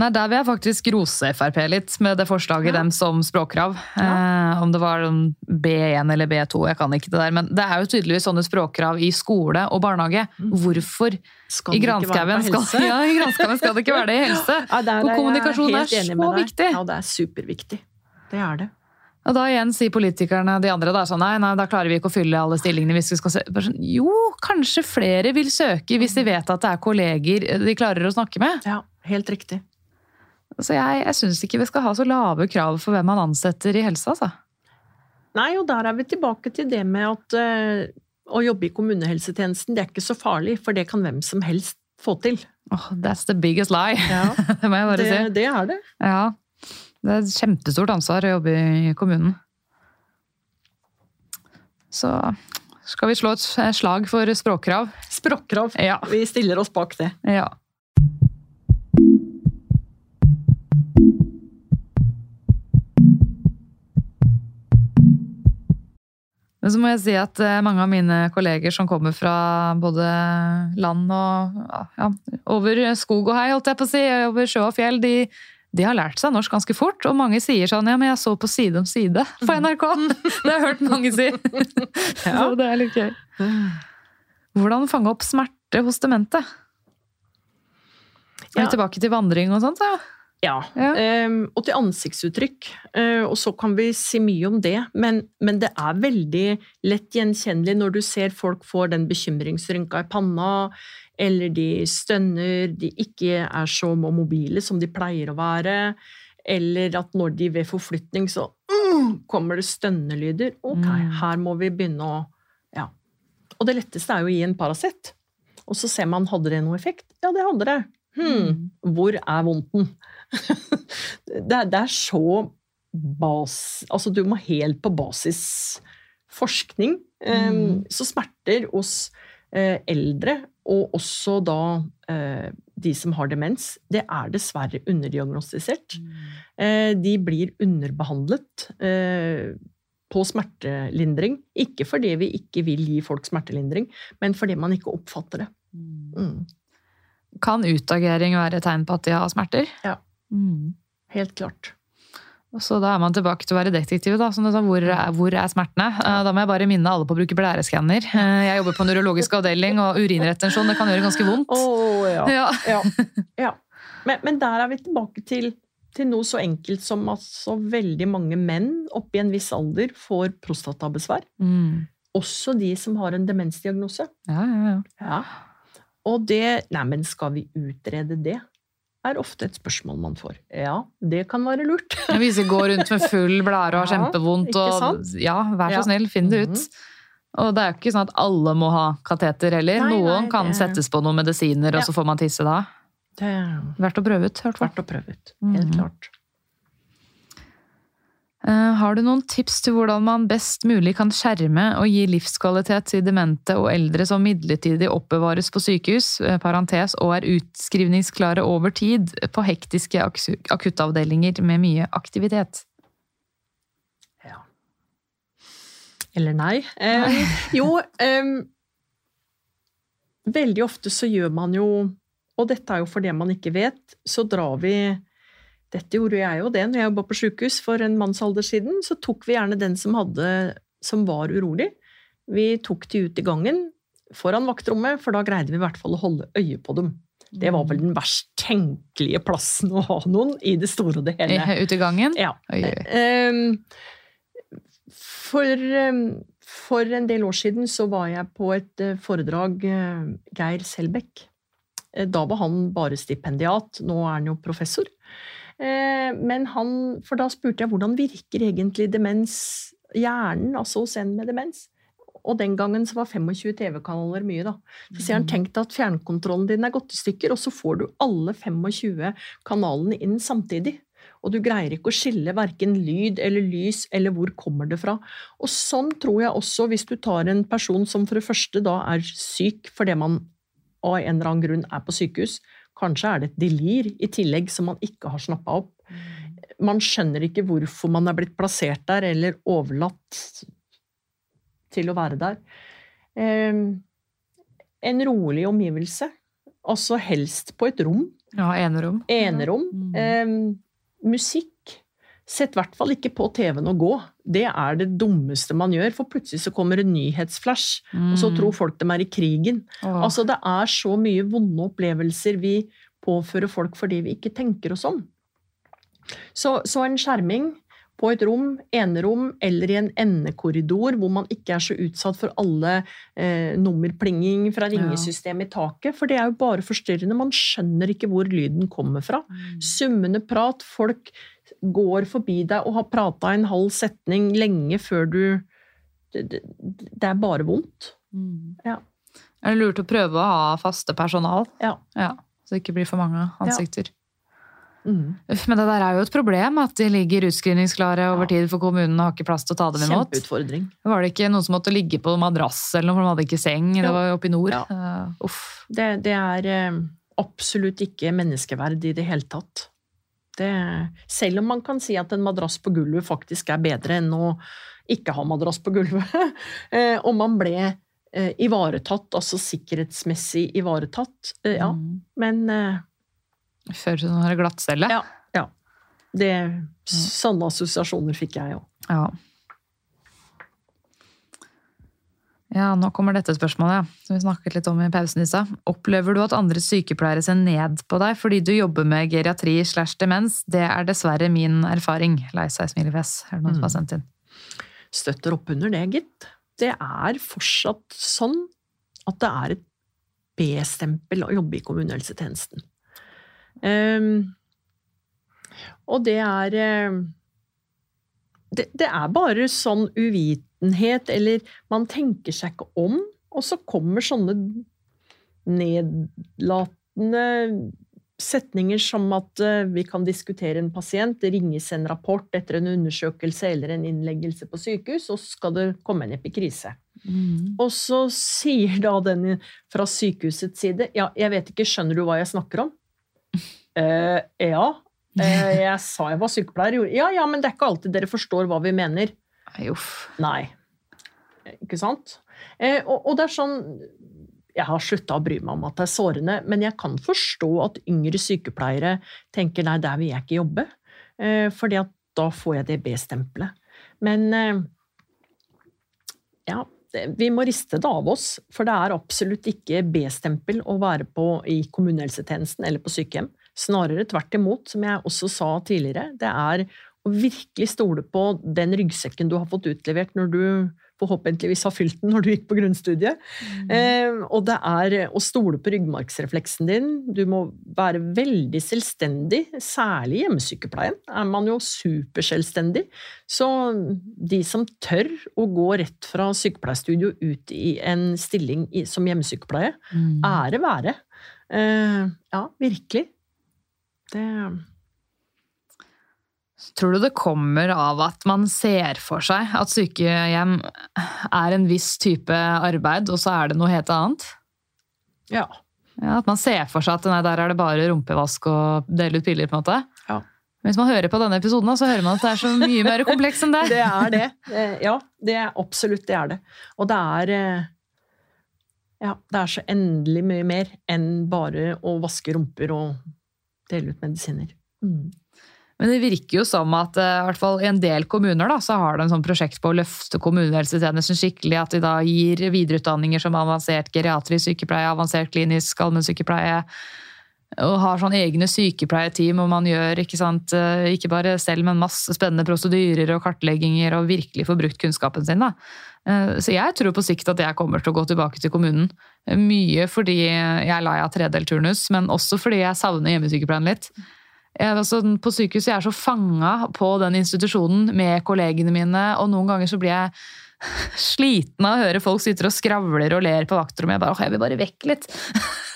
Nei, Der vil jeg faktisk rose Frp litt, med det forslaget Ja. dem som språkkrav. Eh, om det var sånn B1 eller B2, jeg kan ikke det der. Men det er jo tydeligvis sånne språkkrav i skole og barnehage. Hvorfor Skal i granskauen skal, ja, skal det ikke være det i helse? Ja, Og kommunikasjon er, er så viktig. Ja, det er superviktig. Det er det. Og da igjen sier politikerne, de andre, da, sånn, nei, nei, da klarer vi ikke å fylle alle stillingene. hvis vi skal se. Sånn, jo, kanskje flere vil søke hvis de vet at det er kolleger de klarer å snakke med. Ja, helt riktig. Så jeg, jeg syns ikke vi skal ha så lave krav for hvem man ansetter i helse, altså. Nei, og der er vi tilbake til det med at øh, å jobbe i kommunehelsetjenesten, det er ikke så farlig, for det kan hvem som helst få til. Åh, that's the biggest lie. Ja, det må jeg bare det, si. det er det. Ja. Det er et kjempestort ansvar å jobbe i kommunen. Så skal vi slå et slag for språkkrav. Språkkrav. Ja. Vi stiller oss bak det. ja. Men så må jeg si at eh, mange av mine kolleger som kommer fra både land og ja, over skog og hei, holdt jeg på å si, over sjø og fjell, de, de har lært seg norsk ganske fort. Og mange sier sånn ja, men jeg så på Side om side på NRK. Det har jeg hørt mange si. Så det er litt gøy. Hvordan fange opp smerte hos demente? Er Ja. vi tilbake til vandring og sånt? Ja. Ja. Ja. ehm, og til ansiktsuttrykk. Eh, og så kan vi si mye om det, men, men det er veldig lett gjenkjennelig når du ser folk får den bekymringsrynka i panna, eller de stønner, de ikke er så mobile som de pleier å være, eller at når de ved forflytning så mm, kommer det stønnelyder. Ok, Mm. her må vi begynne å Ja. Og det letteste er jo å gi en Paracet. Og så ser man hadde det noe effekt. Ja, det hadde det. Hmm, hvor er vondten? det, er, det er så bas... Altså, du må helt på basisforskning. Mm. Så smerter hos eh, eldre, og også da eh, de som har demens, det er dessverre underdiagnostisert. Eh, De blir underbehandlet eh, på smertelindring. Ikke fordi vi ikke vil gi folk smertelindring, men fordi man ikke oppfatter det. Mm. Kan utagering være et tegn på at de har smerter? Ja. Mm. Helt klart. Så da er man tilbake til å være detektiv. Da. Sånn, hvor, er, hvor er smertene? Eh, Da må jeg bare minne alle på å bruke blæreskanner. Eh, Jeg jobber på nevrologisk avdeling, og urinretensjon det kan gjøre ganske vondt. Oh, ja. Ja. ja. ja. Men, men der er vi tilbake til, til noe så enkelt som at så veldig mange menn oppi i en viss alder får prostatabesvær. Mm. Også de som har en demensdiagnose. Ja, ja, ja. Ja. Og det Neimen, skal vi utrede det? Er ofte et spørsmål man får. Ja, det kan være lurt. Hvis vi går rundt med full blære og har Ja, kjempevondt, og ja, vær så Ja. snill, finn det ut. Mhm. Og det er jo ikke sånn at alle må ha kateter heller. Nei, Noen nei, kan det- settes på noen medisiner, og så får man tisse da. Det er Verdt å prøve ut, i hvert fall. verdt å prøve ut. Helt Mhm. klart. Eh, Har du noen tips til hvordan man best mulig kan skjerme og gi livskvalitet til demente og eldre som midlertidig oppbevares på sykehus, eh, parentes, og er utskrivningsklare over tid på hektiske akuttavdelinger med mye aktivitet? Ja. Eller nei. Eh, jo, eh, veldig ofte så gjør man jo Og dette er jo for det man ikke vet, så drar vi Dette gjorde jeg jo det når jeg jobba på sjukehus for en mannsalder siden. Så tok vi gjerne den som, hadde, som var urolig. Vi tok de ut i gangen foran vaktrommet, for da greide vi i hvert fall å holde øye på dem. Det var vel den verst tenkelige plassen å ha noen i det store og det hele. Eh, Ute i gangen? Ja. Oi, oi. Ehm, For, ehm, for en del år siden så var jeg på et eh, foredrag eh, Geir Selbekk. Eh, Da var han bare stipendiat, nå er han jo professor. Eh, Men han, for da spurte jeg hvordan virker egentlig demens, hjernen, altså hos en med demens? Og den gangen så var 25 TV-kanaler mye, da. Så sier han tenk deg at fjernkontrollen din er gått i stykker, og så får du alle 25 kanalene inn samtidig. Og du greier ikke å skille verken lyd eller lys eller hvor kommer det fra. Og sånn tror jeg også hvis du tar en person som for det første da er syk fordi man av en eller annen grunn er på sykehus. Kanskje er det et delir i tillegg som man ikke har snappa opp. Man skjønner ikke hvorfor man er blitt plassert der eller overlatt til å være der. Eh, en rolig omgivelse. Altså helst på et rom. Ja, enerom. Enerom. Mm. Eh, musikk. Sett i hvert fall ikke på TV-en og gå. Det er det dummeste man gjør, for plutselig så kommer en nyhetsflash, og så Mm. tror folk de er i krigen. Åh. Altså, det er så mye vonde opplevelser vi påfører folk fordi vi ikke tenker oss om. Så, så en skjerming på et rom, enerom eller i en endekorridor hvor man ikke er så utsatt for alle eh, nummerplinging fra ringesystemet i taket, for det er jo bare forstyrrende. Man skjønner ikke hvor lyden kommer fra. Mm. Summende prat, folk går forbi deg og har prata en halv setning lenge før du Det, det, er bare vondt. Mm. Ja. Er det lurt å prøve å ha faste personal? Ja. Så det ikke blir for mange ansikter. Mm. Men det der er jo et problem at de ligger utskrivningsklare over Ja. tid, for kommunene har ikke plass til å ta dem imot. Kjempeutfordring. Var det ikke noen som måtte ligge på madrass eller noe, for de hadde ikke seng? Det var jo oppe i nord. Ja. Uff. Det, det er eh, absolutt ikke menneskeverd i det hele tatt. Det, selv om man kan si at en madrass på gulvet faktisk er bedre enn å ikke ha madrass på gulvet. eh, og man ble eh, ivaretatt, altså sikkerhetsmessig ivaretatt. Eh, ja, Mm. men Før sånn har glattcelle. Ja. ja. Det, sånne assosiasjoner fikk jeg òg. Ja. Ja, nå kommer dette spørsmålet, ja, som vi snakket litt om i pausen i stad. Opplever du at andre sykepleiere ser ned på deg fordi du jobber med geriatri slash demens? Det er dessverre min erfaring. Lei seg smilefjes, er det noen som har sendt inn. Støtter opp under det, gitt. Det er fortsatt sånn at det er et B-stempel å jobbe i kommunehelsetjenesten. Um, og det er eh, det, det er bare sånn uvitenhet, eller man tenker seg ikke om, og så kommer sånne nedlatende setninger som at eh, vi kan diskutere en pasient, det ringes en rapport etter en undersøkelse eller en innleggelse på sykehus, og så skal det komme en epikrise. Mm. Og så sier da den fra sykehusets side Ja, jeg vet ikke, skjønner du hva jeg snakker om? Uh, ja. Eh, jeg sa jeg var sykepleier. Ja, ja, men det er ikke alltid dere forstår hva vi mener. Nei. Nei. Ikke sant? Eh, og, og det er sånn Jeg har slutta å bry meg om at det er sårende, men jeg kan forstå at yngre sykepleiere tenker nei, der vil jeg ikke jobbe. Eh, fordi at da får jeg det B-stempelet. Men ja, vi må riste det av oss, for det er absolutt ikke B-stempel å være på i kommunehelsetjenesten eller på sykehjem. Snarere tvert imot, som jeg også sa tidligere. Det er å virkelig stole på den ryggsekken du har fått utlevert når du forhåpentligvis har fylt den når du gikk på grunnstudiet. Eh, og det er å stole på ryggmargsrefleksen din. Du må være veldig selvstendig, særlig i hjemmesykepleien er man jo superselvstendig. Så de som tør å gå rett fra sykepleierstudio ut i en stilling som hjemmesykepleie, Mm. ære være. Eh, ja, virkelig. Det Tror du det kommer av at man ser for seg at sykehjem er en viss type arbeid, og så er det noe helt annet? Ja. Ja, At man ser for seg at nei, der er det bare rumpevask og dele ut piller, på en måte? Ja. Hvis man hører på denne episoden, så hører man at det er så mye mer kompleks enn det. Det er det. Ja, det er absolutt det er det. Og det er eh, Ja, det er så endelig mye mer enn bare å vaske rumper og dele ut medisiner. Mm. Men det virker jo som at eh, i hvert fall i en del kommuner da, så har de en sånn prosjekt på å løfte kommunehelsetjenesten skikkelig. At de da gir videreutdanninger som avansert geriatrisk sykepleie, avansert klinisk allmennsykepleie. Og har sånn egne sykepleierteam og man gjør ikke, sant, eh, ikke bare selv, men masse spennende prosedyrer og kartlegginger og virkelig får brukt kunnskapen sin. da. Eh, Så jeg tror på sikt at jeg kommer til å gå tilbake til kommunen. Mye fordi jeg er lei av tredelt turnus, men også fordi jeg savner hjemmesykepleien litt. Jeg, altså, på sykehuset jeg er så fanga på den institusjonen med kollegene mine, og noen ganger så blir jeg sliten av å høre folk sitter og skravler og ler på vaktrommet. Jeg bare, jeg vil bare vekk litt.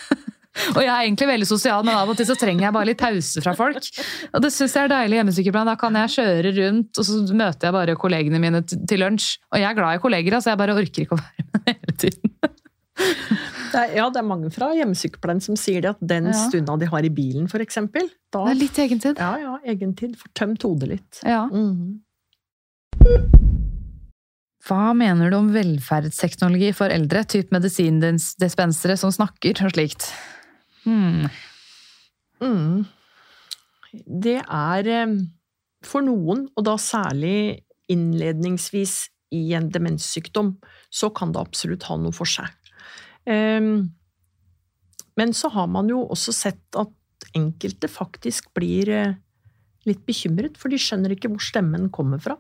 og jeg er egentlig veldig sosial, men av og til så trenger jeg bare litt pause fra folk. Og det syns jeg er deilig hjemmesykepleien. Da kan jeg kjøre rundt, og så møter jeg bare kollegene mine til lunsj. Og jeg er glad i kolleger, altså jeg bare orker ikke å være med hele tiden. Ja, det er mange fra hjemmesykepleien som sier det, at den Ja. stunda de har i bilen, eksempel, da Det er litt egentid. Ja, ja, egentid. Får tømt hodet litt. Ja. Mhm. Hva mener du om velferdsteknologi for eldre, typ medisindispensere som snakker og slikt? Hmm. Mm. Det er eh, for noen, og da særlig innledningsvis i en demenssykdom, så kan det absolutt ha noe for seg. Ehm, Men så har man jo også sett at enkelte faktisk blir eh, litt bekymret, for de skjønner ikke hvor stemmen kommer fra.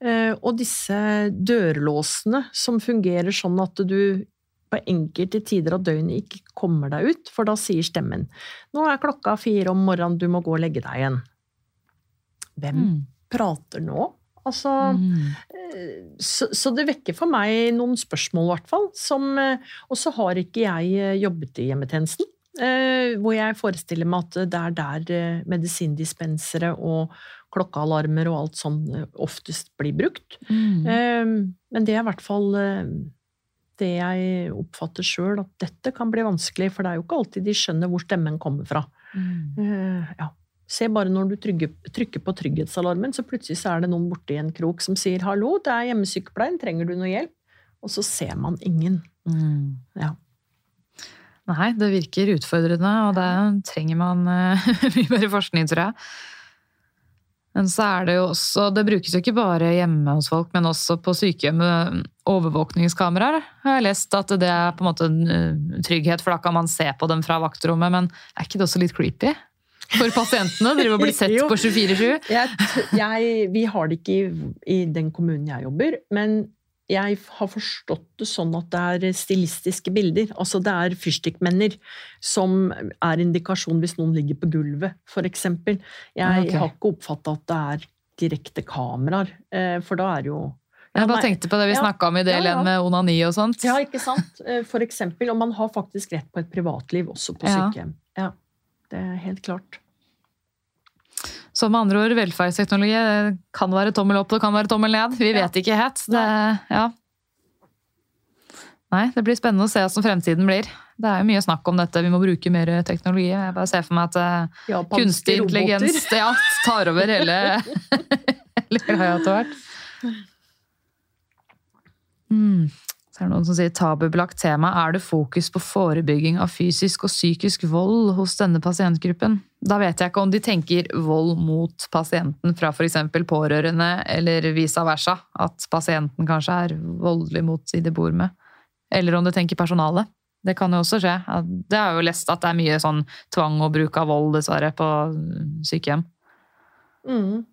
Eh, Og disse dørlåsene som fungerer sånn at du på enkelte tider av døgnet ikke kommer deg ut, for da sier stemmen nå er klokka fire om morgenen, du må gå og legge deg igjen. Hvem Mm. prater nå? Altså, Mm. eh, så, så det vekker for meg noen spørsmål, i hvert fall. Eh, og så har ikke jeg eh, jobbet i hjemmetjenesten. Hvor jeg forestiller meg at det er der medisindispensere og klokkealarmer og alt sånn oftest blir brukt. Mm. Men det er i hvert fall det jeg oppfatter sjøl, at dette kan bli vanskelig. For det er jo ikke alltid de skjønner hvor stemmen kommer fra. Mm. Uh, ja. Se bare når du trykker, trykker på trygghetsalarmen, så plutselig så er det noen borti en krok som sier 'hallo, det er hjemmesykepleien, trenger du noe hjelp?' Og så ser man ingen. Mm. Ja. Nei, det virker utfordrende, og det trenger man eh, mye mer forskning, tror jeg. Men så er det jo også Det brukes jo ikke bare hjemme hos folk, men også på sykehjem med overvåkningskameraer. Har jeg lest at det er på en måte en eh, trygghet, for da kan man se på dem fra vaktrommet. Men er ikke det også litt creepy? For pasientene? Drive og bli sett på 24-7? Jeg, t- jeg, vi har det ikke i, i den kommunen jeg jobber, men jeg har forstått det sånn at det er stilistiske bilder. Altså det er fyrstikkmenner som er indikasjon hvis noen ligger på gulvet, eksempel. Jeg okay. har ikke oppfatta at det er direkte kameraer, eh, for da er det jo Jeg bare tenkte på det vi Ja. snakka om i del Ja, ja. med onani og sånt. Ja, ikke sant? Eh, For eksempel, og man har faktisk rett på et privatliv også på sykehjem. Ja, det er helt klart. Så med andre ord, velferdsteknologi kan være tommel opp, det kan være tommel ned. Vi vet ikke helt. Det, ja. Nei, det blir spennende å se hvordan fremtiden blir. Det er jo mye snakk om dette, vi må bruke mer teknologi. Jeg bare ser for meg at ja, kunstig intelligens ja, tar over hele, hele greia etter hvert. Mm. Så er det noen som sier tabubelagt tema. Er det fokus på forebygging av fysisk og psykisk vold hos denne pasientgruppen? Da vet jeg ikke om de tenker vold mot pasienten fra f.eks. pårørende, eller vice versa. At pasienten kanskje er voldelig mot de de bor med. Eller om de tenker personalet. Det kan jo også skje. Det Det jeg jo lest at det er mye sånn tvang og bruk av vold, dessverre, på sykehjem. Mm.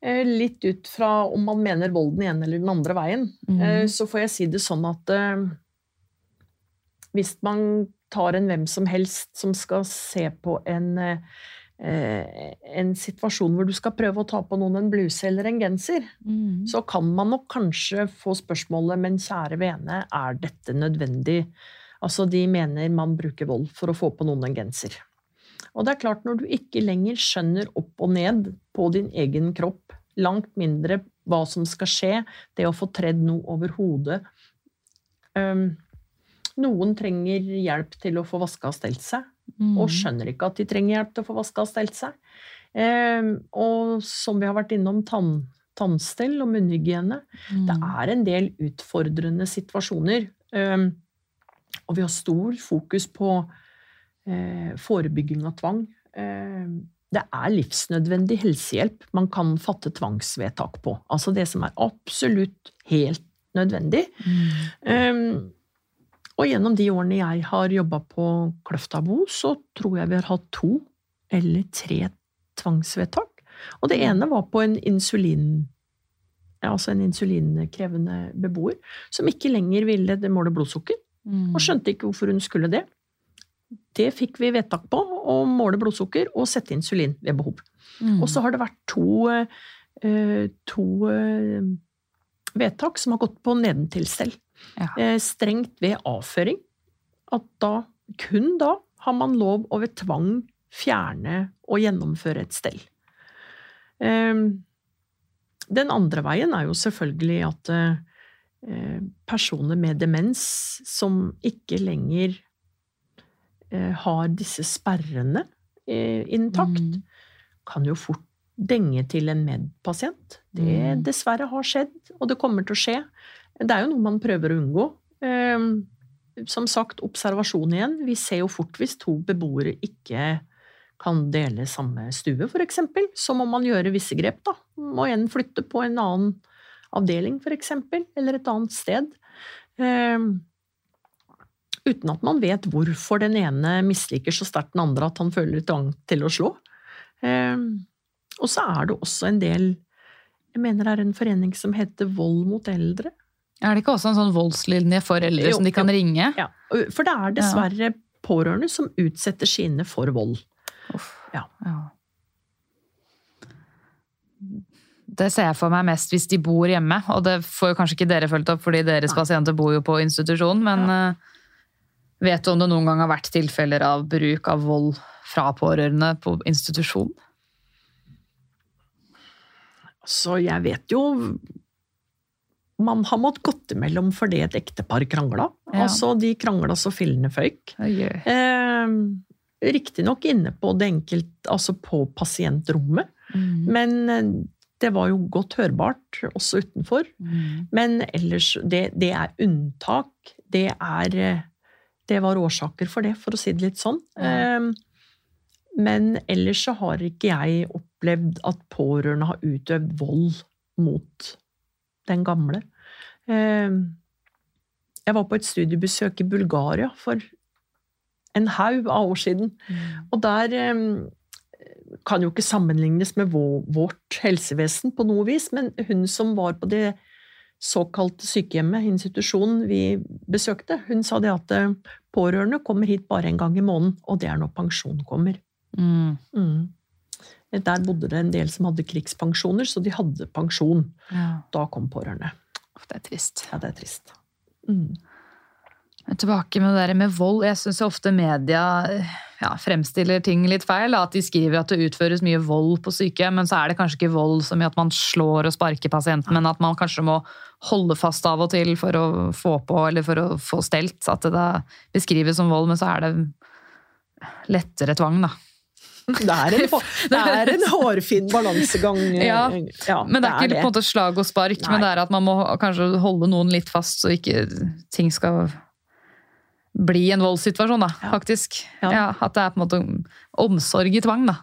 Eh, Litt ut fra om man mener vold den ene eller den andre veien, Mhm. eh, så får jeg si det sånn at eh, hvis man tar en hvem som helst som skal se på en, eh, en situasjon hvor du skal prøve å ta på noen en bluse eller en genser, Mm. så kan man nok kanskje få spørsmålet Men kjære vene, er dette nødvendig? Altså, de mener man bruker vold for å få på noen en genser. Og det er klart, når du ikke lenger skjønner opp og ned på din egen kropp, langt mindre hva som skal skje, det å få tredd noe over hodet Øhm, Noen trenger hjelp til å få vaska og stelt seg, Mm. og skjønner ikke at de trenger hjelp til å få vaska og stelt seg. Eh, og som vi har vært innom, tann, tannstell og munnhygiene. Det Mm. er en del utfordrende situasjoner. Eh, og vi har stor fokus på eh, forebygging av tvang. Ehm, det er livsnødvendig helsehjelp man kan fatte tvangsvedtak på. Altså det som er absolutt helt nødvendig. Mm. Og gjennom de årene jeg har jobba på Kløftabo, så tror jeg vi har hatt to eller tre tvangsvedtak. Og det ene var på en insulin altså en insulinkrevende beboer som ikke lenger ville måle blodsukker, Mm. og skjønte ikke hvorfor hun skulle det. Det fikk vi vedtak på, å måle blodsukker og sette insulin ved behov. Mm. Og så har det vært to, eh, to eh, vedtak som har gått på nedentilstell. Ja. Eh, Strengt ved avføring. At da, kun da, har man lov å ved tvang fjerne og gjennomføre et stell. Ehm, Den andre veien er jo selvfølgelig at eh, personer med demens som ikke lenger eh, har disse sperrene eh, intakt, Mm. kan jo fort denge til en medpasient. Det Mm. dessverre har skjedd, og det kommer til å skje. Det er jo noe man prøver å unngå. Ehm, som sagt, observasjon igjen. Vi ser jo fort hvis to beboere ikke kan dele samme stue, f.eks. Så må man gjøre visse grep, da. Må en flytte på en annen avdeling, f.eks., eller et annet sted. Ehm, uten at man vet hvorfor den ene misliker så sterkt den andre at han føler trang til å slå. Ehm, og så er det også en del Jeg mener det er en forening som heter Vold mot eldre. Er det ikke også en sånn voldslinje for eldre som de kan ringe? Ja, for det er dessverre pårørende som utsetter sine for vold. Uff. Ja. Ja. Det ser jeg for meg mest hvis de bor hjemme, og det får jo kanskje ikke dere fulgt opp, fordi deres Nei. pasienter bor jo på institusjon, men eh, vet du om det noen gang har vært tilfeller av bruk av vold fra pårørende på institusjon? Så jeg vet jo Man har måttet gått imellom fordi et ektepar krangla. Ja. Altså, de krangla så fillene føyk. Oi. Eh, Riktignok inne på det enkelt, altså på pasientrommet, Mm. men eh, det var jo godt hørbart også utenfor. Mm. Men ellers, det, det er unntak. Det er eh, Det var årsaker for det, for å si det litt sånn. Ja. Eh, Men ellers så har ikke jeg opplevd at pårørende har utøvd vold mot den gamle. Eh, Jeg var på et studiebesøk i Bulgaria for en haug av år siden. Mm. Og der eh, kan jo ikke sammenlignes med vårt helsevesen på noe vis, men hun som var på det såkalte sykehjemmet, institusjonen vi besøkte, hun sa det at eh, pårørende kommer hit bare en gang i måneden, og det er når pensjon kommer. Mm. Mm. Der bodde det en del som hadde krigspensjoner, så de hadde pensjon. Ja. Da kom pårørende. Det er trist. Ja, det er trist. Mm. Tilbake med det der med vold. Jeg syns ofte media ja, fremstiller ting litt feil. At de skriver at det utføres mye vold på sykehjem, men så er det kanskje ikke vold som i at man slår og sparker pasienten, men at man kanskje må holde fast av og til for å få på eller for å få stelt. At det da beskrives som vold, men så er det lettere tvang, da. Det er en, det er en hårfin balansegang. Ja, Ja, Men det er ikke på en måte slag og spark, Nei. men det er at man må kanskje holde noen litt fast, så ikke ting skal bli en voldssituasjon, da, Ja. faktisk. Ja. At det er på en måte omsorg i tvang, da.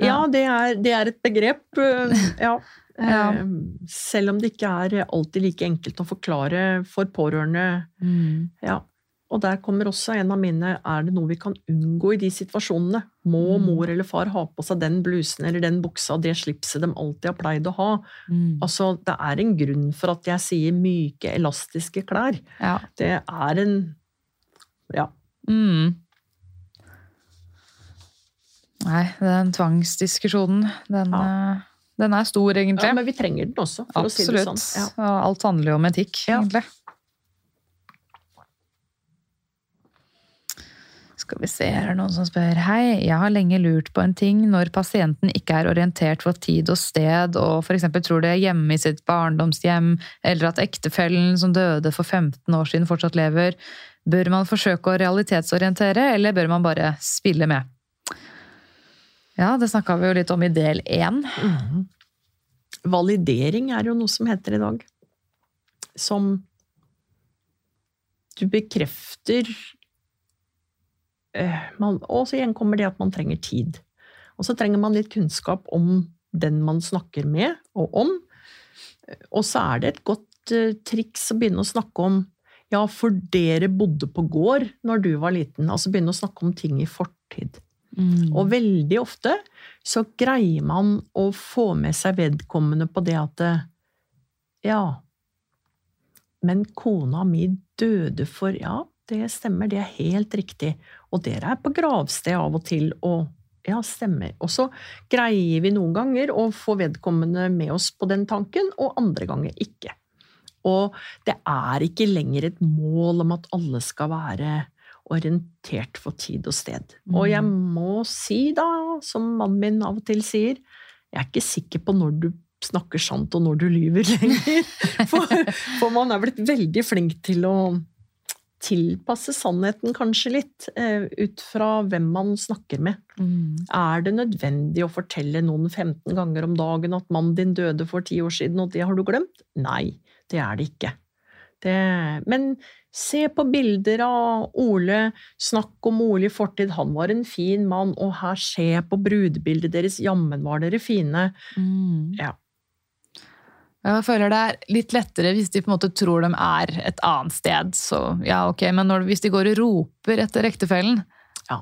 Ja, det er, det er et begrep. øh, Ja. Ja. Eh, Selv om det ikke er alltid like enkelt å forklare for pårørende. Ja. Og der kommer også en av mine Er det noe vi kan unngå i de situasjonene? Må Mm. mor eller far ha på seg den blusen eller den buksa, det slipset de alltid har pleid å ha? Mm. Altså, det er en grunn for at jeg sier myke, elastiske klær. Ja. Det er en Ja. Mm. Nei, den tvangsdiskusjonen, den, ja. den er stor, egentlig. ja men vi trenger den også, for å si det Absolutt. sånn. Ja. Alt handler jo om etikk, Ja. Skal vi se, er det noen som spør Hei, jeg har lenge lurt på en ting når pasienten ikke er orientert for tid og sted, og f.eks. tror det er hjemme i sitt barndomshjem, eller at ektefellen som døde for 15 år siden fortsatt lever. Bør man forsøke å realitetsorientere, eller bør man bare spille med? Ja, det snakka vi jo litt om i del én. Mhm. Validering er jo noe som heter i dag. Som du bekrefter Og så igjen kommer det at man trenger tid. Og så trenger man litt kunnskap om den man snakker med og om. Og så er det et godt eh, triks å begynne å snakke om ja, for dere bodde på gård når du var liten. Altså begynne å snakke om ting i fortid. Og veldig ofte så greier man å få med seg vedkommende på det at Ja, men kona mi døde for Ja, det stemmer, det er helt riktig. Og dere er på gravsted av og til, og ja, stemmer. Og så greier vi noen ganger å få vedkommende med oss på den tanken, og andre ganger ikke. Og det er ikke lenger et mål om at alle skal være orientert for tid og sted. Og jeg må si, da, som mannen min av og til sier, jeg er ikke sikker på når du snakker sant og når du lyver lenger. For, for man er blitt veldig flink til å tilpasse sannheten kanskje litt, eh, ut fra hvem man snakker med. Mm. Er det nødvendig å fortelle noen 15 ganger om dagen at mannen din døde for ti år siden, og det har du glemt? Nei, det er det ikke. Det, men se på bilder av Ole, snakk om Ole i fortid, han var en fin mann, og her se på brudebildet deres, jammen var dere fine. Mm. Ja. Jeg føler det er litt lettere hvis de på en måte tror de er et annet sted. Så ja, ok, Men når, hvis de går og roper etter ektefellen, Ja.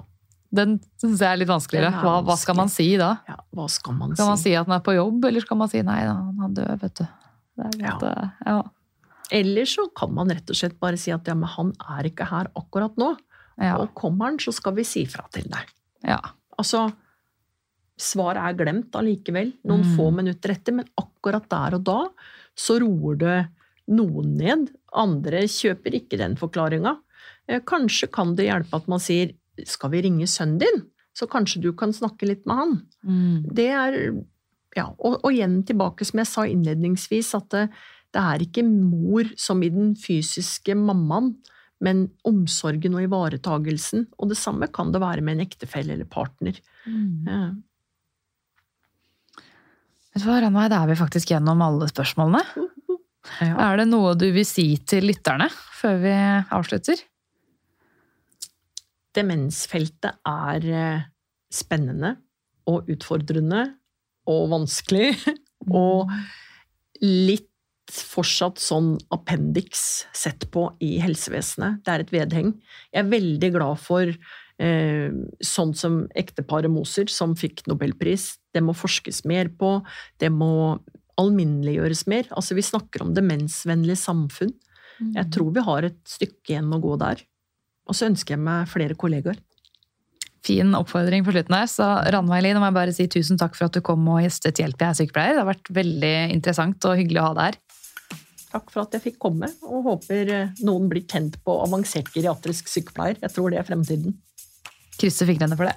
den syns jeg er litt vanskeligere. Er Hva, hva skal man si da? Ja, hva skal man Skal man si? si at han er på jobb, eller skal man si nei, da, han død, vet du. Det er Ja. litt, eh, ja. Eller så kan man rett og slett bare si at ja, men han er ikke her akkurat nå, Ja. og kommer han, så skal vi si fra til deg. ja. Altså, svaret er glemt allikevel, noen Mm. få minutter etter, men akkurat der og da så roer det noen ned. Andre kjøper ikke den forklaringa. Eh, Kanskje kan det hjelpe at man sier 'skal vi ringe sønnen din', så kanskje du kan snakke litt med han. Mm. Det er Ja, og, og igjen tilbake, som jeg sa innledningsvis, at det, det er ikke mor som i den fysiske mammaen, men omsorgen og ivaretagelsen. Og det samme kan det være med en ektefelle eller partner. Mm. Ja. Vet meg, da er vi faktisk gjennom alle spørsmålene. Ja. Er det noe du vil si til lytterne før vi avslutter? Demensfeltet er eh, spennende og utfordrende og vanskelig. og litt fortsatt sånn appendiks sett på i helsevesenet. Det er et vedheng. Jeg er veldig glad for eh, sånn som ekteparet Moser, som fikk nobelpris. Det må forskes mer på. Det må alminneliggjøres mer. Altså, vi snakker om demensvennlig samfunn. Jeg tror vi har et stykke igjen å gå der. Og så ønsker jeg meg flere kollegaer. fin oppfordring på slutten her. Så Ranveig Lie, nå må jeg bare si tusen takk for at du kom og gjestet Hjelp, jeg er sykepleier. Det har vært veldig interessant og hyggelig å ha deg her. Takk for at jeg fikk komme, og håper eh, noen blir tent på avansert geriatrisk sykepleier. Jeg tror det er fremtiden. Krysser fingrene for det.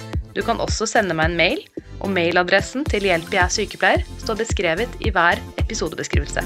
Du kan også sende meg en mail, og mailadressen til Hjelp jeg er sykepleier står beskrevet i hver episodebeskrivelse.